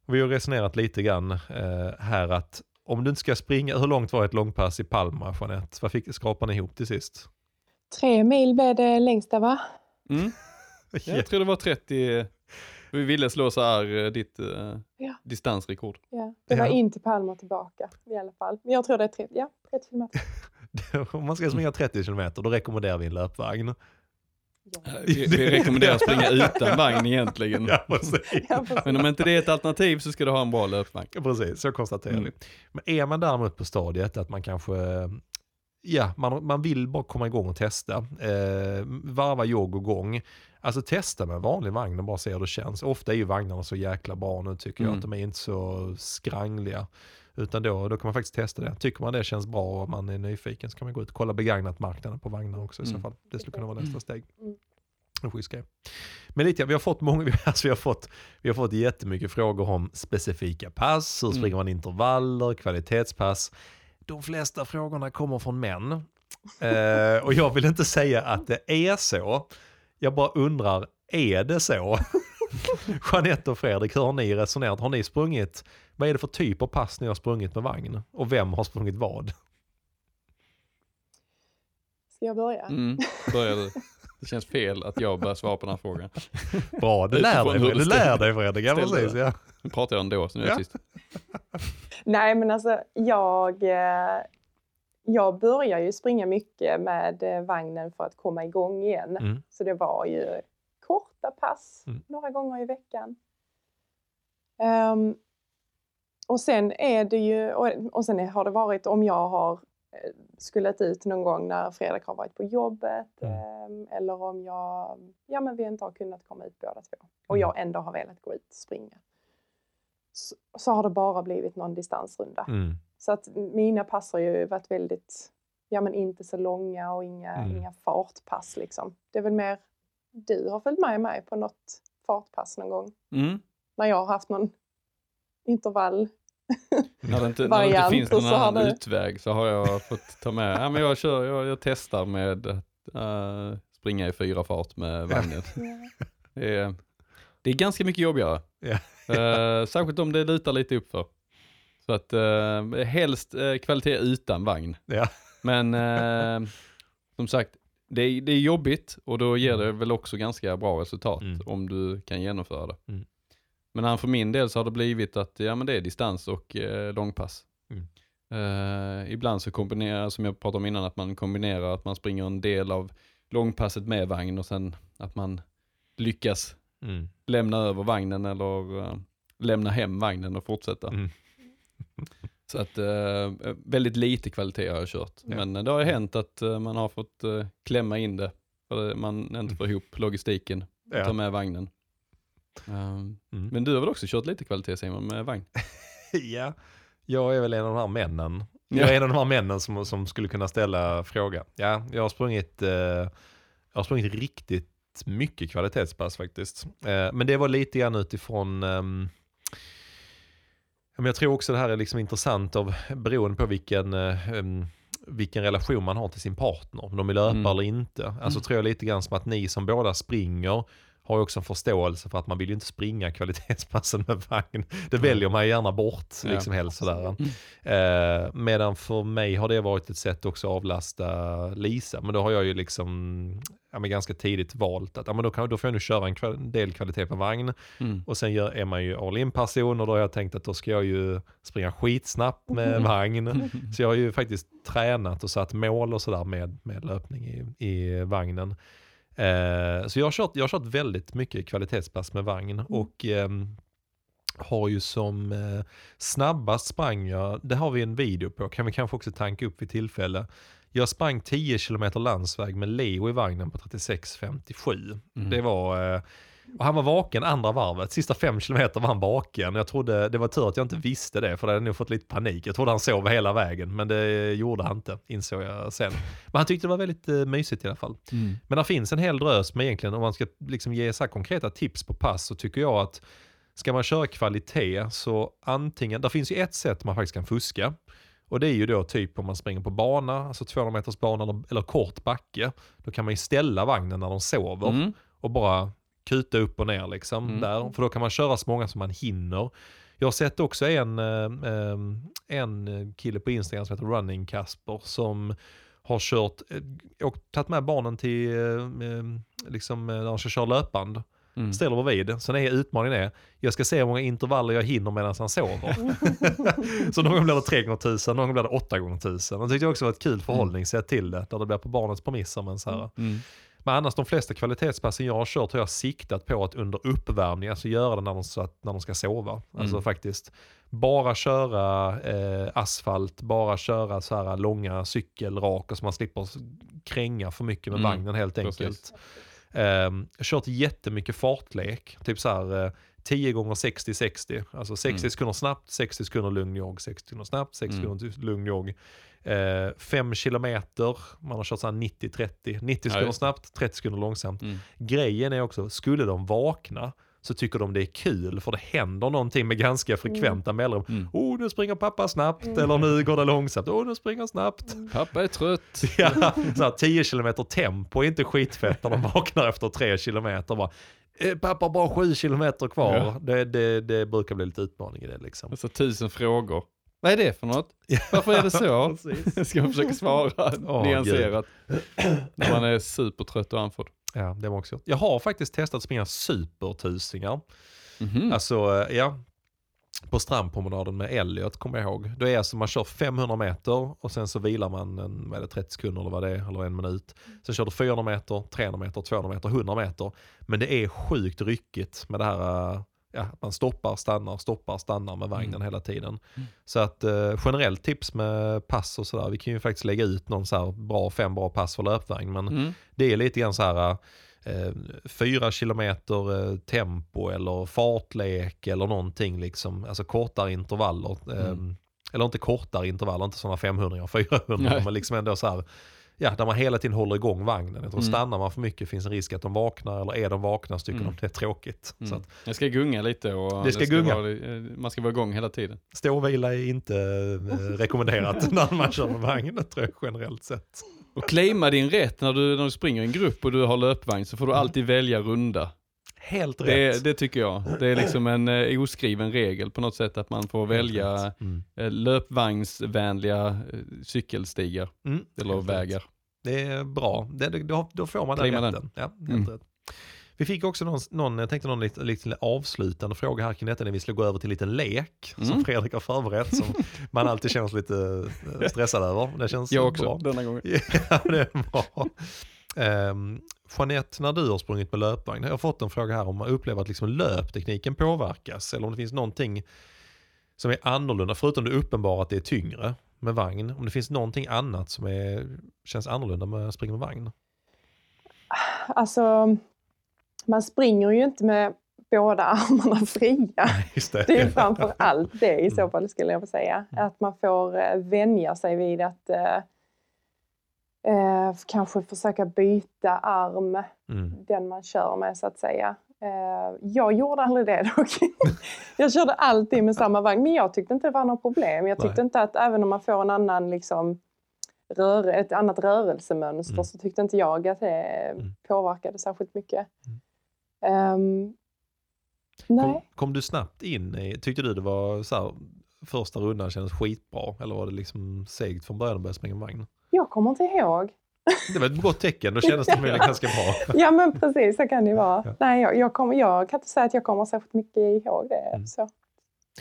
Vi har resonerat lite grann eh, här att om du inte ska springa, hur långt var ett långpass i Palma, Jeanette? Vad fick, skrapade ni ihop till sist? Tre mil blev det längsta va? Mm. Jag tror det var 30, vi ville slå så här eh, ditt eh, Ja. distansrekord. Ja. Det var Ja. in till Palma tillbaka i alla fall. Men jag tror det är tre, ja, 30 kilometer. om man ska springa 30 km, då rekommenderar vi en löpvagn. Ja. Vi, vi rekommenderar att springa utan vagn egentligen. Ja, precis. Ja, precis. Men om inte det är ett alternativ så ska du ha en bra löpvagn. Ja, Precis, så konstaterar Mm. vi. Men är man däremot på stadiet att man kanske, ja, man, man vill bara komma igång och testa. Eh, varva jogg och gång. Alltså testa med en vanlig vagn och bara se hur det känns. Ofta är ju vagnarna så jäkla bra nu tycker jag, Mm. att de är inte så skrangliga. Utan då, då kan man faktiskt testa det. Tycker man det känns bra och man är nyfiken så kan man gå ut och kolla begagnat marknaden på vagnar också i så Mm. fall. Det skulle kunna vara nästa Mm. steg. Mm. En schysst grej. Men lite, vi har fått många, alltså vi har fått, vi har fått jättemycket frågor om specifika pass, hur Mm. springer man intervaller, kvalitetspass. De flesta frågorna kommer från män. Eh, och jag vill inte säga att det är så. Jag bara undrar, är det så? Jeanette och Fredrik, hur har ni resonerat? Har ni sprungit, vad är det för typ av pass ni har sprungit med vagn? Och vem har sprungit vad? Ska jag börja? Mm, börjar du. Det känns fel att jag börjar svara på den här frågan. Bra, du lär dig, du det lär dig Fredrik. Ja, precis, det. ja. Nu pratar jag ändå, så nu är jag Ja. tyst. Nej, men alltså jag, eh, jag börjar ju springa mycket med eh, vagnen för att komma igång igen. Mm. Så det var ju korta pass Mm. några gånger i veckan. Ehm, och sen är det ju, och, och sen har det varit om jag har eh, skullat ut någon gång när Fredrik har varit på jobbet Mm. ehm, eller om jag, ja men vi inte har kunnat komma ut båda två och Mm. jag ändå har velat gå ut och springa. Så, så har det bara blivit någon distansrunda. Mm. Så att mina pass har ju varit väldigt, ja men inte så långa och inga, Mm. inga fartpass liksom. Det är väl mer, du har följt med mig på något fartpass någon gång. Mm. När jag har haft någon intervall. När det inte, när det inte finns någon annan det- utväg så har jag fått ta med, ja, men jag, kör, jag, jag testar med att eh, springa i fyra fart med vagnen. Det är, det är ganska mycket jobbigare. Ja. Eh, särskilt om det lutar lite uppför. Så att uh, helst eh, kvalitet utan vagn. Ja. Men eh, som sagt, det är, det är jobbigt och då ger det väl också ganska bra resultat Mm. om du kan genomföra det. Mm. Men för min del så har det blivit att ja, men det är distans och eh, långpass. Mm. Eh, ibland så kombinerar, som jag pratade om innan, att man kombinerar att man springer en del av långpasset med vagn och sen att man lyckas Mm. lämna över vagnen eller eh, lämna hem vagnen och fortsätta. Så att eh, väldigt lite kvalitet har jag kört. Ja. Men eh, det har ju hänt att eh, man har fått eh, klämma in det. För man inte får ihop logistiken, ta Ja. med vagnen. Um, Mm. men du har väl också kört lite kvalitet Simon med vagn? ja, jag är väl en av de här männen. Jag är en av de här männen som, som skulle kunna ställa fråga. Ja, jag har sprungit, eh, jag har sprungit riktigt mycket kvalitetspass faktiskt. Eh, men det var lite grann utifrån, ehm, men jag tror också det här är liksom intressant av, beroende på vilken, eh, vilken relation man har till sin partner. Om de vill löpa Mm. eller inte. Alltså Mm. tror jag lite grann som att ni som båda springer har ju också en förståelse för att man vill ju inte springa kvalitetspassen med vagn. Det väljer man gärna bort, Ja. liksom helst sådär. Mm. Eh, medan för mig har det varit ett sätt också att avlasta Lisa. Men då har jag ju liksom ja, men ganska tidigt valt att ja, men då, kan, då får jag nu köra en kval- del kvalitet på vagn. Mm. Och sen gör, är man ju all in person och då har jag tänkt att då ska jag ju springa skitsnabbt med Mm. vagn. Så jag har ju faktiskt tränat och satt mål och sådär med, med löpning i, i vagnen. Eh, så jag har, kört, jag har kört väldigt mycket kvalitetspass med vagn och ehm, har ju som eh, snabbast sprang jag, det har vi en video på, kan vi kanske också tanka upp vid tillfälle. Jag sprang 10 km landsväg med Leo i vagnen på 36.57. Mm. Det var, eh, och han var vaken andra varvet, sista fem kilometer var han vaken. Jag trodde, det var tur att jag inte visste det för det hade nog fått lite panik. Jag trodde han sov hela vägen men det gjorde han inte, insåg jag sen. Men han tyckte det var väldigt eh, mysigt i alla fall. Mm. Men det finns en hel drös med egentligen, om man ska liksom ge så konkreta tips på pass så tycker jag att ska man köra kvalitet så antingen, där finns ju ett sätt man faktiskt kan fuska. Och det är ju då typ om man springer på bana, alltså 200 meters bana eller, eller kort backe. Då kan man ju ställa vagnen när de sover Mm. och bara kuta upp och ner liksom Mm. där. För då kan man köra så många som man hinner. Jag har sett också en, eh, eh, en kille på Instagram som heter Running Kasper som har kört, eh, och tagit med barnen till, liksom när de ska köra löpband. Mm. Ställer bredvid. Sen är utmaningen är, jag ska se hur många intervaller jag hinner medan han sover. så någon gång blir det 3 gånger 1000 någon gång blir det 8 gånger 1000 Jag tyckte också det var ett kul förhållningssätt till det, där det blir på barnets premisser. Men, så här. Mm. Men annars de flesta kvalitetspassen jag har kört har jag siktat på att under uppvärmning, alltså göra det när de, så att, när de ska sova. Alltså Mm. faktiskt bara köra eh, asfalt, bara köra så här långa cykelrak så man slipper kränga för mycket med Mm, vagnen helt precis. enkelt. Um, kört jättemycket fartlek, typ så här eh, 10 gånger 60-60, alltså 60 Mm. sekunder snabbt, 60 sekunder lugn jogg, 60 sekunder snabbt, 60 Mm. sekunder lugn jogg. 5 kilometer, man har kört så här 90-30, 90 sekunder det. snabbt, 30 sekunder långsamt. Mm. Grejen är också, skulle de vakna så tycker de det är kul för det händer någonting med ganska frekventa mellanrum. Mm. Oh, nu springer pappa snabbt, Mm. eller nu går det långsamt, oh, nu springer snabbt. Pappa är trött. Ja, så här, 10 kilometer tempo är inte skitfett när de vaknar efter 3 kilometer. Bara, "Eh, pappa bara 7 kilometer kvar. Ja. Det, det, det brukar bli lite utmaning i det liksom. Alltså tusen frågor. Vad är det för något? Varför är det så? Ska jag försöka svara Åh, nyanserat. När man är supertrött och andfådd. Ja, det var också. Jag har faktiskt testat att springa supertusingar. Mhm. Alltså, eh, ja. På strandpromenaden med Elliot kommer jag ihåg. Då är alltså man kör 500 meter och sen så vilar man en, vad det, 30 sekunder eller vad det är, eller en minut. Sen kör du 400 meter, 300 meter, 200 meter, 100 meter. Men det är sjukt ryckigt med det här, eh, ja, att man stoppar, stannar, stoppar, stannar med vagnen Mm. hela tiden. Mm. Så att eh, generellt tips med pass och sådär, vi kan ju faktiskt lägga ut någon så här bra, fem bra pass för löpvagn. Men Mm. det är lite grann så här eh, fyra kilometer eh, tempo eller fartlek eller någonting liksom. Alltså kortare intervaller. Eh, Mm. Eller inte kortare intervaller, inte sådana 500 och 400 Nej. men liksom ändå så här. Ja, där man hela tiden håller igång vagnen. Jag tror Mm. stannar man för mycket finns en risk att de vaknar eller är de vakna så tycker Mm. de det är tråkigt. Så Mm. att Jag ska gunga lite och Det ska gunga. Vara, eh, man ska vara igång hela tiden. stå och vila är inte eh, rekommenderat när man kör med vagn, det tror jag generellt sett. Och claima din rätt när du, när du springer i en grupp och du har löpvagn så får du alltid välja runda. Helt rätt. Det, det tycker jag. Det är liksom en eh, oskriven regel på något sätt att man får Helt välja rätt. Mm. eh, löpvagnsvänliga eh, cykelstigar Mm. eller Helt rätt. vägar. Det är bra, det, det, då, då får man den den. rätten. Ja, helt Mm. rätt. Vi fick också någon, någon, jag tänkte någon lite, lite avslutande fråga här kring detta när vi skulle gå över till en liten lek som Mm. Fredrik har förberett som man alltid känner sig lite eh, stressad över. Det känns Jag också, bra. denna gången. Ja, det är bra. Um, Jeanette, när du har sprungit med löpvagn, jag har fått en fråga här om man upplever att liksom löptekniken påverkas eller om det finns någonting som är annorlunda, förutom det uppenbara att det är tyngre med vagn, om det finns någonting annat som är, känns annorlunda med att springa med vagn. Alltså, man springer ju inte med båda armarna fria. Det. Det är framför allt det i så Mm. fall skulle jag vilja säga. Att man får eh, vänja sig vid att eh, kanske försöka byta arm, Mm. den man kör med så att säga. Eh, jag gjorde aldrig det dock. jag körde alltid med samma vagn men jag tyckte inte det var något problem. Jag tyckte Nej. inte att även om man får en annan liksom, rör, ett annat rörelsemönster Mm. så tyckte inte jag att det Mm. påverkade särskilt mycket. Mm. Ehm, nej. Kom, kom du snabbt in i, tyckte du det var så här, första rundan kändes skitbra eller var det liksom segt från början att börja springa vagn? Jag kommer inte ihåg. Det var ett gott tecken, då kändes det väl ganska bra. Ja men precis, så kan det vara. Ja. Nej, jag, jag, kommer, jag kan inte säga att jag kommer särskilt mycket ihåg det. Mm. Så.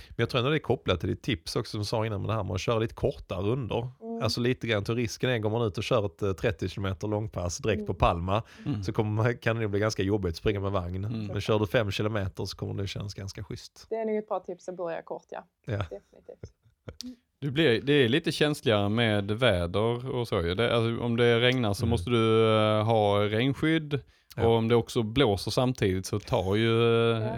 Men jag tror ändå det är kopplat till ditt tips också som du sa innan med det här med att köra lite korta runder. Mm. Alltså lite grann till risken är, går man ut och kör ett eh, 30 km långpass direkt på Palma Mm. så kommer, man- kan det bli ganska jobbigt att springa med vagn. Mm. Men kör du 5 km så kommer det kännas ganska schysst. Det är nog ett bra tips att börja kort, ja. Ja. Definitivt. Du blir, det är lite känsligare med väder och så ju. Det, alltså, om det regnar så Mm. måste du eh, ha regnskydd. Ja. Och om det också blåser samtidigt så tar ju, eh, Ja.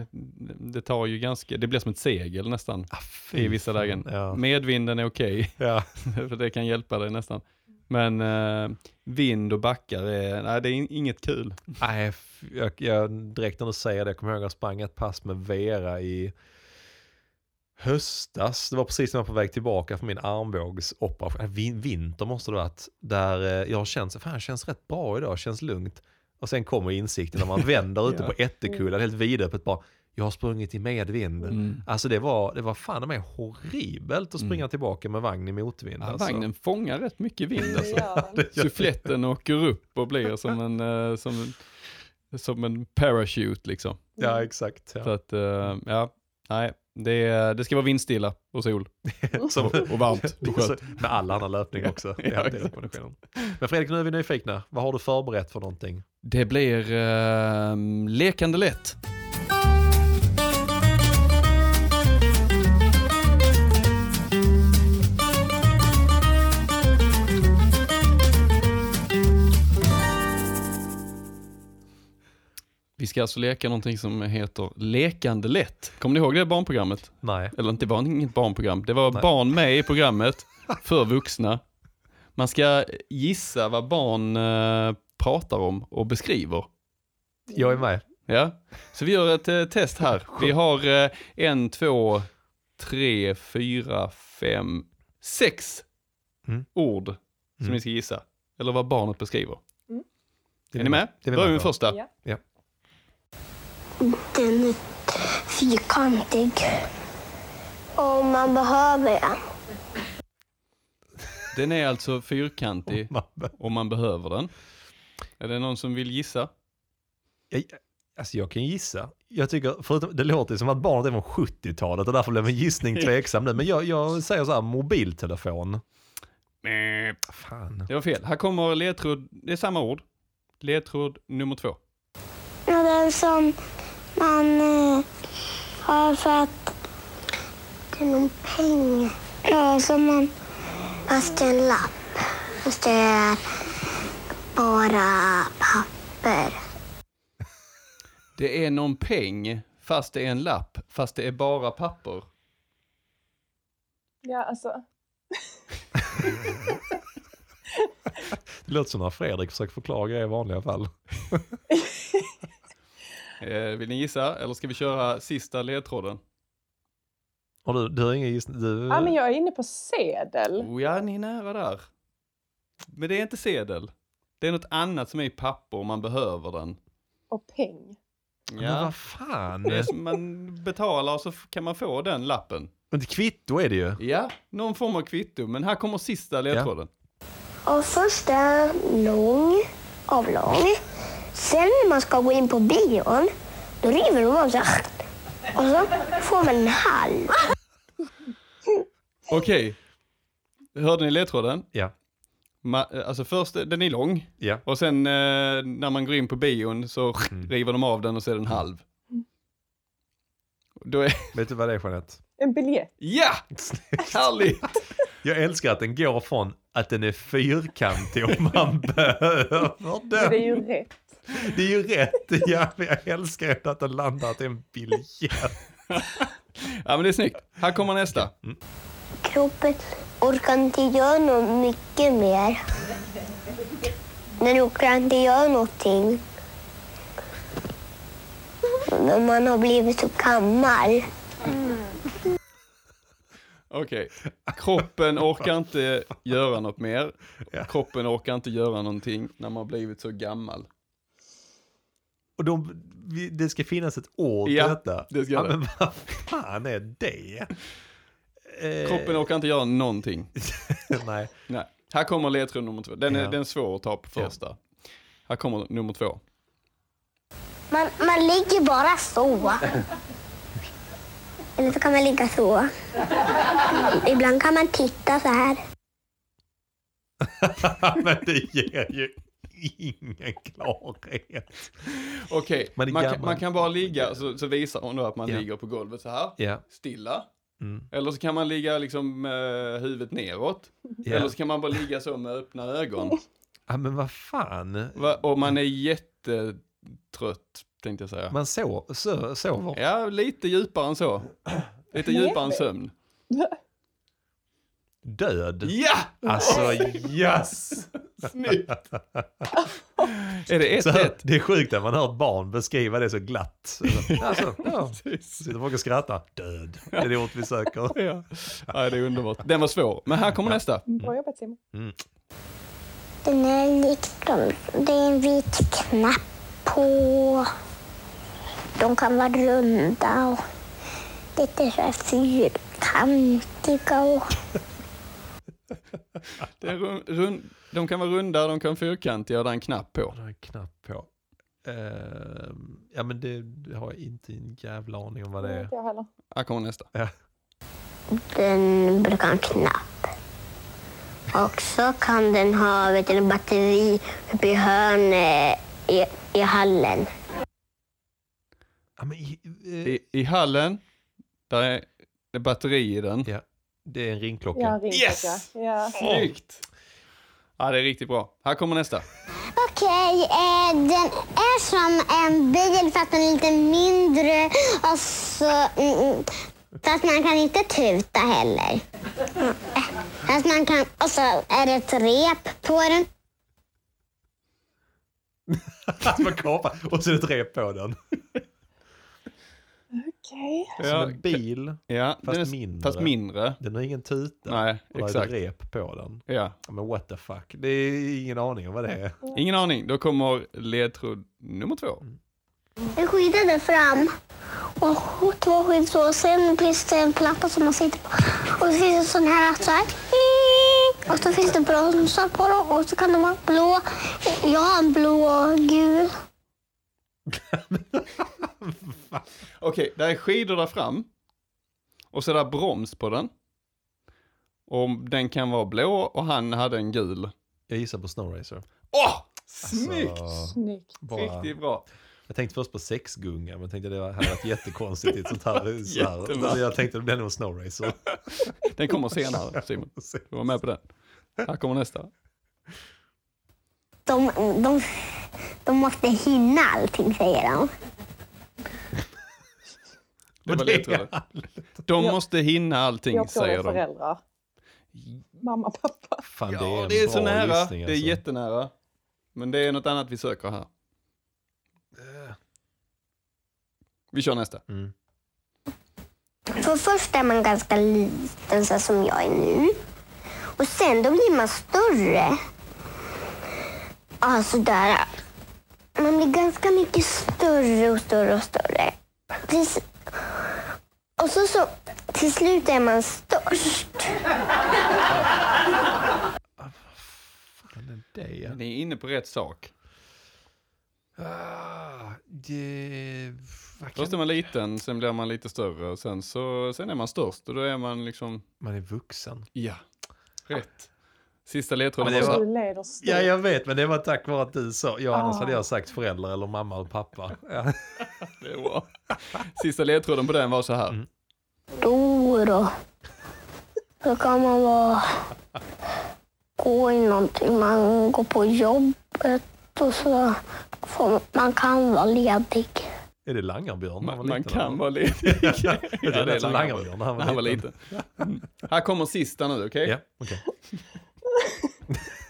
det tar ju ganska, det blir som ett segel nästan Ah, i vissa lägen. Ja. Medvinden är okej, Ja. för det kan hjälpa dig nästan. Men eh, vind och backar är, nej det är in- inget kul. Nej, jag, jag, direkt när du säger det, jag kommer ihåg att jag sprang ett pass med Vera i höstas. Det var precis när jag var på väg tillbaka från min armbågsoperation. Äh, vin- Vinter måste det ha varit. Där eh, jag har känt, fan känns rätt bra idag, känns lugnt. Och sen kommer insikten när man vänder ute Ja. på Ättekullen helt vidöppet bara, jag har sprungit i medvind. Mm. Alltså det var, det var fan med horribelt att springa Mm. tillbaka med vagn i motvind. Ja, alltså. vagnen fångar rätt mycket vind alltså. Ja. Suffletten åker upp och blir som en, eh, som en, som en parachute liksom. Ja, exakt. Så Ja. att, eh, ja, nej, det, det ska vara vindstilla och sol Som, och, och varmt och skönt. Med all annan löpning också. Det är Ja. Men Fredrik, nu är vi nyfikna. Vad har du förberett för någonting? Det blir eh, lekande lätt. Vi ska alltså leka någonting som heter Lekande lätt. Kommer ni ihåg det barnprogrammet? Nej. Eller det var inget barnprogram. Det var Nej. barn med i programmet för vuxna. Man ska gissa vad barn eh, pratar om och beskriver. Jag är med. Ja, så vi gör ett eh, test här. Vi har eh, en, två, tre, fyra, fem, sex Mm. ord som Mm. ni ska gissa. Eller vad barnet beskriver. Det Är ni med? Det är vi Börjar vi med med första. Ja. Den är fyrkantig. Om man behöver den. Den är alltså fyrkantig om man behöver den. Är det någon som vill gissa? Jag, alltså jag kan gissa. Jag tycker, förutom, det låter som att barnet är från 70-talet och därför blev min gissning tveksam nu. Men jag, jag säger så här, mobiltelefon. Fan. Det var fel. Här kommer ledtråd, det är samma ord. Ledtråd nummer två. Ja, den som man eh, har för att det är någon peng. Ja, som man... Fast det är en lapp. Fast det är bara papper. Det är någon peng fast det är en lapp fast det är bara papper. Ja, alltså. Det låter som när Fredrik försöker förklara grejer i vanliga fall. Eh, vill ni gissa eller ska vi köra sista ledtråden? Och du, du har ingen gissning? Du, Ja, men jag är inne på sedel. Oh, ja, ni är nära där. Men det är inte sedel. Det är något annat som är i papper om man behöver den. Och peng. Men Ja, vad fan. man betalar så kan man få den lappen. Men ett kvitto är det ju. Ja, någon form av kvitto. Men här kommer sista ledtråden. Och först är lång, avlång. Sen när man ska gå in på bion, då river de av här. Och så får man en halv. Okej. Hörde ni ledtråden? Ja. Ma- alltså först, den är lång. Ja. Och sen eh, när man går in på bion så river de av den och så är den halv. Då är, Vet du vad det är Jeanette? En biljett. ja! Härligt! Jag älskar att den går från att den är fyrkantig och man behöver det är den. ju rätt. Det är ju rätt. Ja, men jag älskar att den landar till en biljett. Ja men det är snyggt. Här kommer nästa. Kroppen orkar inte göra något mycket mer. Den orkar inte göra någonting. Men man har blivit så gammal. Okej. Kroppen orkar inte göra något mer. Kroppen orkar inte göra någonting när man har blivit så gammal. Och de, det ska finnas ett ord Ja, till detta. det ska ja, det. Men vad fan är det? Eh, Kroppen orkar inte göra någonting. Nej. Nej. Här kommer ledtråd nummer två. Den är, Ja. den är svår att ta på första. Här kommer nummer två. Man, man ligger bara så. Eller så kan man ligga så. Ibland kan man titta så här. Men det ger ju ingen klarhet. Okej, Man man, kan, man kan bara ligga, så, så visar hon då att man Ja. ligger på golvet så här, Ja. stilla. Mm. Eller så kan man ligga liksom med huvudet neråt. Ja. Eller så kan man bara ligga så med öppna ögon. ja, men vad fan. Va? Och man är jättetrött, tänkte jag säga. Man sov, so, sover. Ja, lite djupare än så. Lite djupare än sömn. Död. Ja! Alltså yes! Snyggt! är det Så här, 1-1? det är sjukt att man hör ett barn beskriva det så glatt. Alltså, ja. Sitter folk och skrattar. Död. Det är det ord vi söker. Ja. ja, det är underbart. Den var svår. Men här kommer nästa. Bra jobbat Simon. Den är liksom, det är en vit knapp på. De kan vara runda och lite så här fyrkantiga. Och, rund, rund, de kan vara runda, de kan vara fyrkantiga och det är en knapp på. Jag har en knapp på. Ehm, ja men det, det har jag inte en jävla aning om vad det är. Inte jag heller. Här kommer nästa. den brukar ha en knapp. Och så kan den ha vet du, en batteri uppe i hörnet i, i hallen. Ja, men i, eh, I, I hallen, där är det batteri i den. ja, det är en ringklocka. Ja, ringklocka. Yes! Ja. Snyggt! Ja, det är riktigt bra. Här kommer nästa. Okej, eh, den är som en bil fast den är lite mindre. Och så, mm, mm, fast man kan inte tuta heller. Mm, Fast man kan, och så är det ett rep på den. Att man kapar och så är det ett rep på den. Okej. Som en bil. ja, fast den är, mindre. Fast mindre. Den har ingen tuta. Nej, och det är exakt. ett rep på den. Ja. Men what the fuck. Det är ingen aning om vad det är. Ingen aning. Då kommer ledtråd nummer två. En skida där fram och två skidor så. Sen finns det en platta som man sitter på. Och så finns det sån här så här. Och så finns det bromsar på dem och så kan de vara blå. Jag har en blå och gul. Okej, där är skidor där fram. Och så är det broms på den. Och den kan vara blå och han hade en gul. Jag gissar på Snow Racer. Åh! Snyggt! Alltså, Snyggt. bara, Riktigt bra. jag tänkte först på sexgunga men tänkte det var- hade varit jättekonstigt i ett sånt här. Så här. Jag tänkte det blir nog Snow Racer. Den kommer senare, Simon. Du var med på den. Här kommer nästa. De, de, de måste hinna allting, säger de. Det var är ledtråden. De måste hinna allting, Jag säger är de. föräldrar. Mamma, pappa. Fan det är Ja, en det är så nära. gissning, Det är alltså. jättenära. Men det är något annat vi söker här. Vi kör nästa. Mm. För först är man ganska liten, så som jag är nu. Och sen då blir man större. Alltså där. Man blir ganska mycket större och större och större. Tills, och så, så till slut är man störst. Fan, det är det. Ni är inne på rätt sak. Ah, det... vad kan- Först är man liten, sen blir man lite större, och sen, så, sen är man störst och då är man liksom, Man är vuxen. ja, rätt. Sista ledtråden Men var det var-. Ja, jag vet, men det var tack vare att du sa. Ja, annars Ah. hade jag sagt föräldrar eller mamma och pappa. Ja. Det är bra. Sista ledtråden på den var så här. Mm. Då då. Då kan man vara... Gå i någonting. Man går på jobbet och så får man kan vara ledig. Är det Langarbjörn? Man, man kan eller? vara ledig. Ja, trodde det är det var Langarbjörn. Han var han var liten. Mm. Här kommer sista nu, okej? Ja, okej.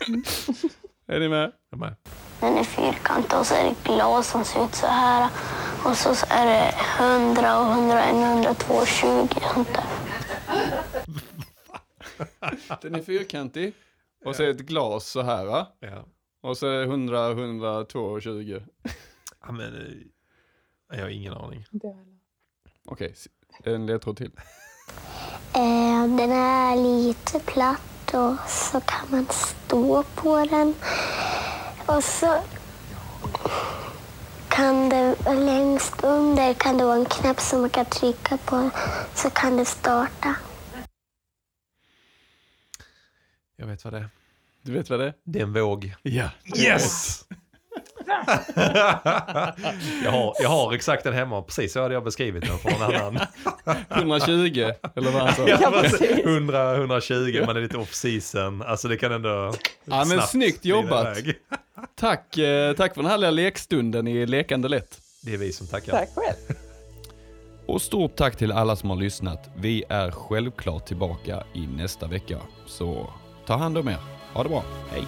Är ni med? Jag är med. Den är fyrkantig och så är det glas som ser ut så här. Och så är det 100 och 101, 102 och 20 sånt där. Den är fyrkantig. Och så är det ett glas så här. va? Ja. Och så är det 100, 102 och 20. Ja, men, eh, jag har ingen aning. Okej, en ledtråd till. Eh, den är lite platt och så kan man stå på den. Och så kan det längst under kan det vara en knapp som man kan trycka på så kan det starta. Jag vet vad det är. Du vet vad det är? Det är en våg. Ja. Yes! Jag, har, jag har exakt den hemma, precis så hade jag beskrivit den för någon annan. 120, eller vad han sa. Ja, precis. 100, 120, man är lite off season. Alltså det kan ändå Ja men snyggt jobbat. Tack, eh, tack för den härliga lekstunden i Lekande Lätt. Det är vi som tackar. Tack själv. Och stort tack till alla som har lyssnat. Vi är självklart tillbaka i nästa vecka. Så ta hand om er. Ha det bra. Hej.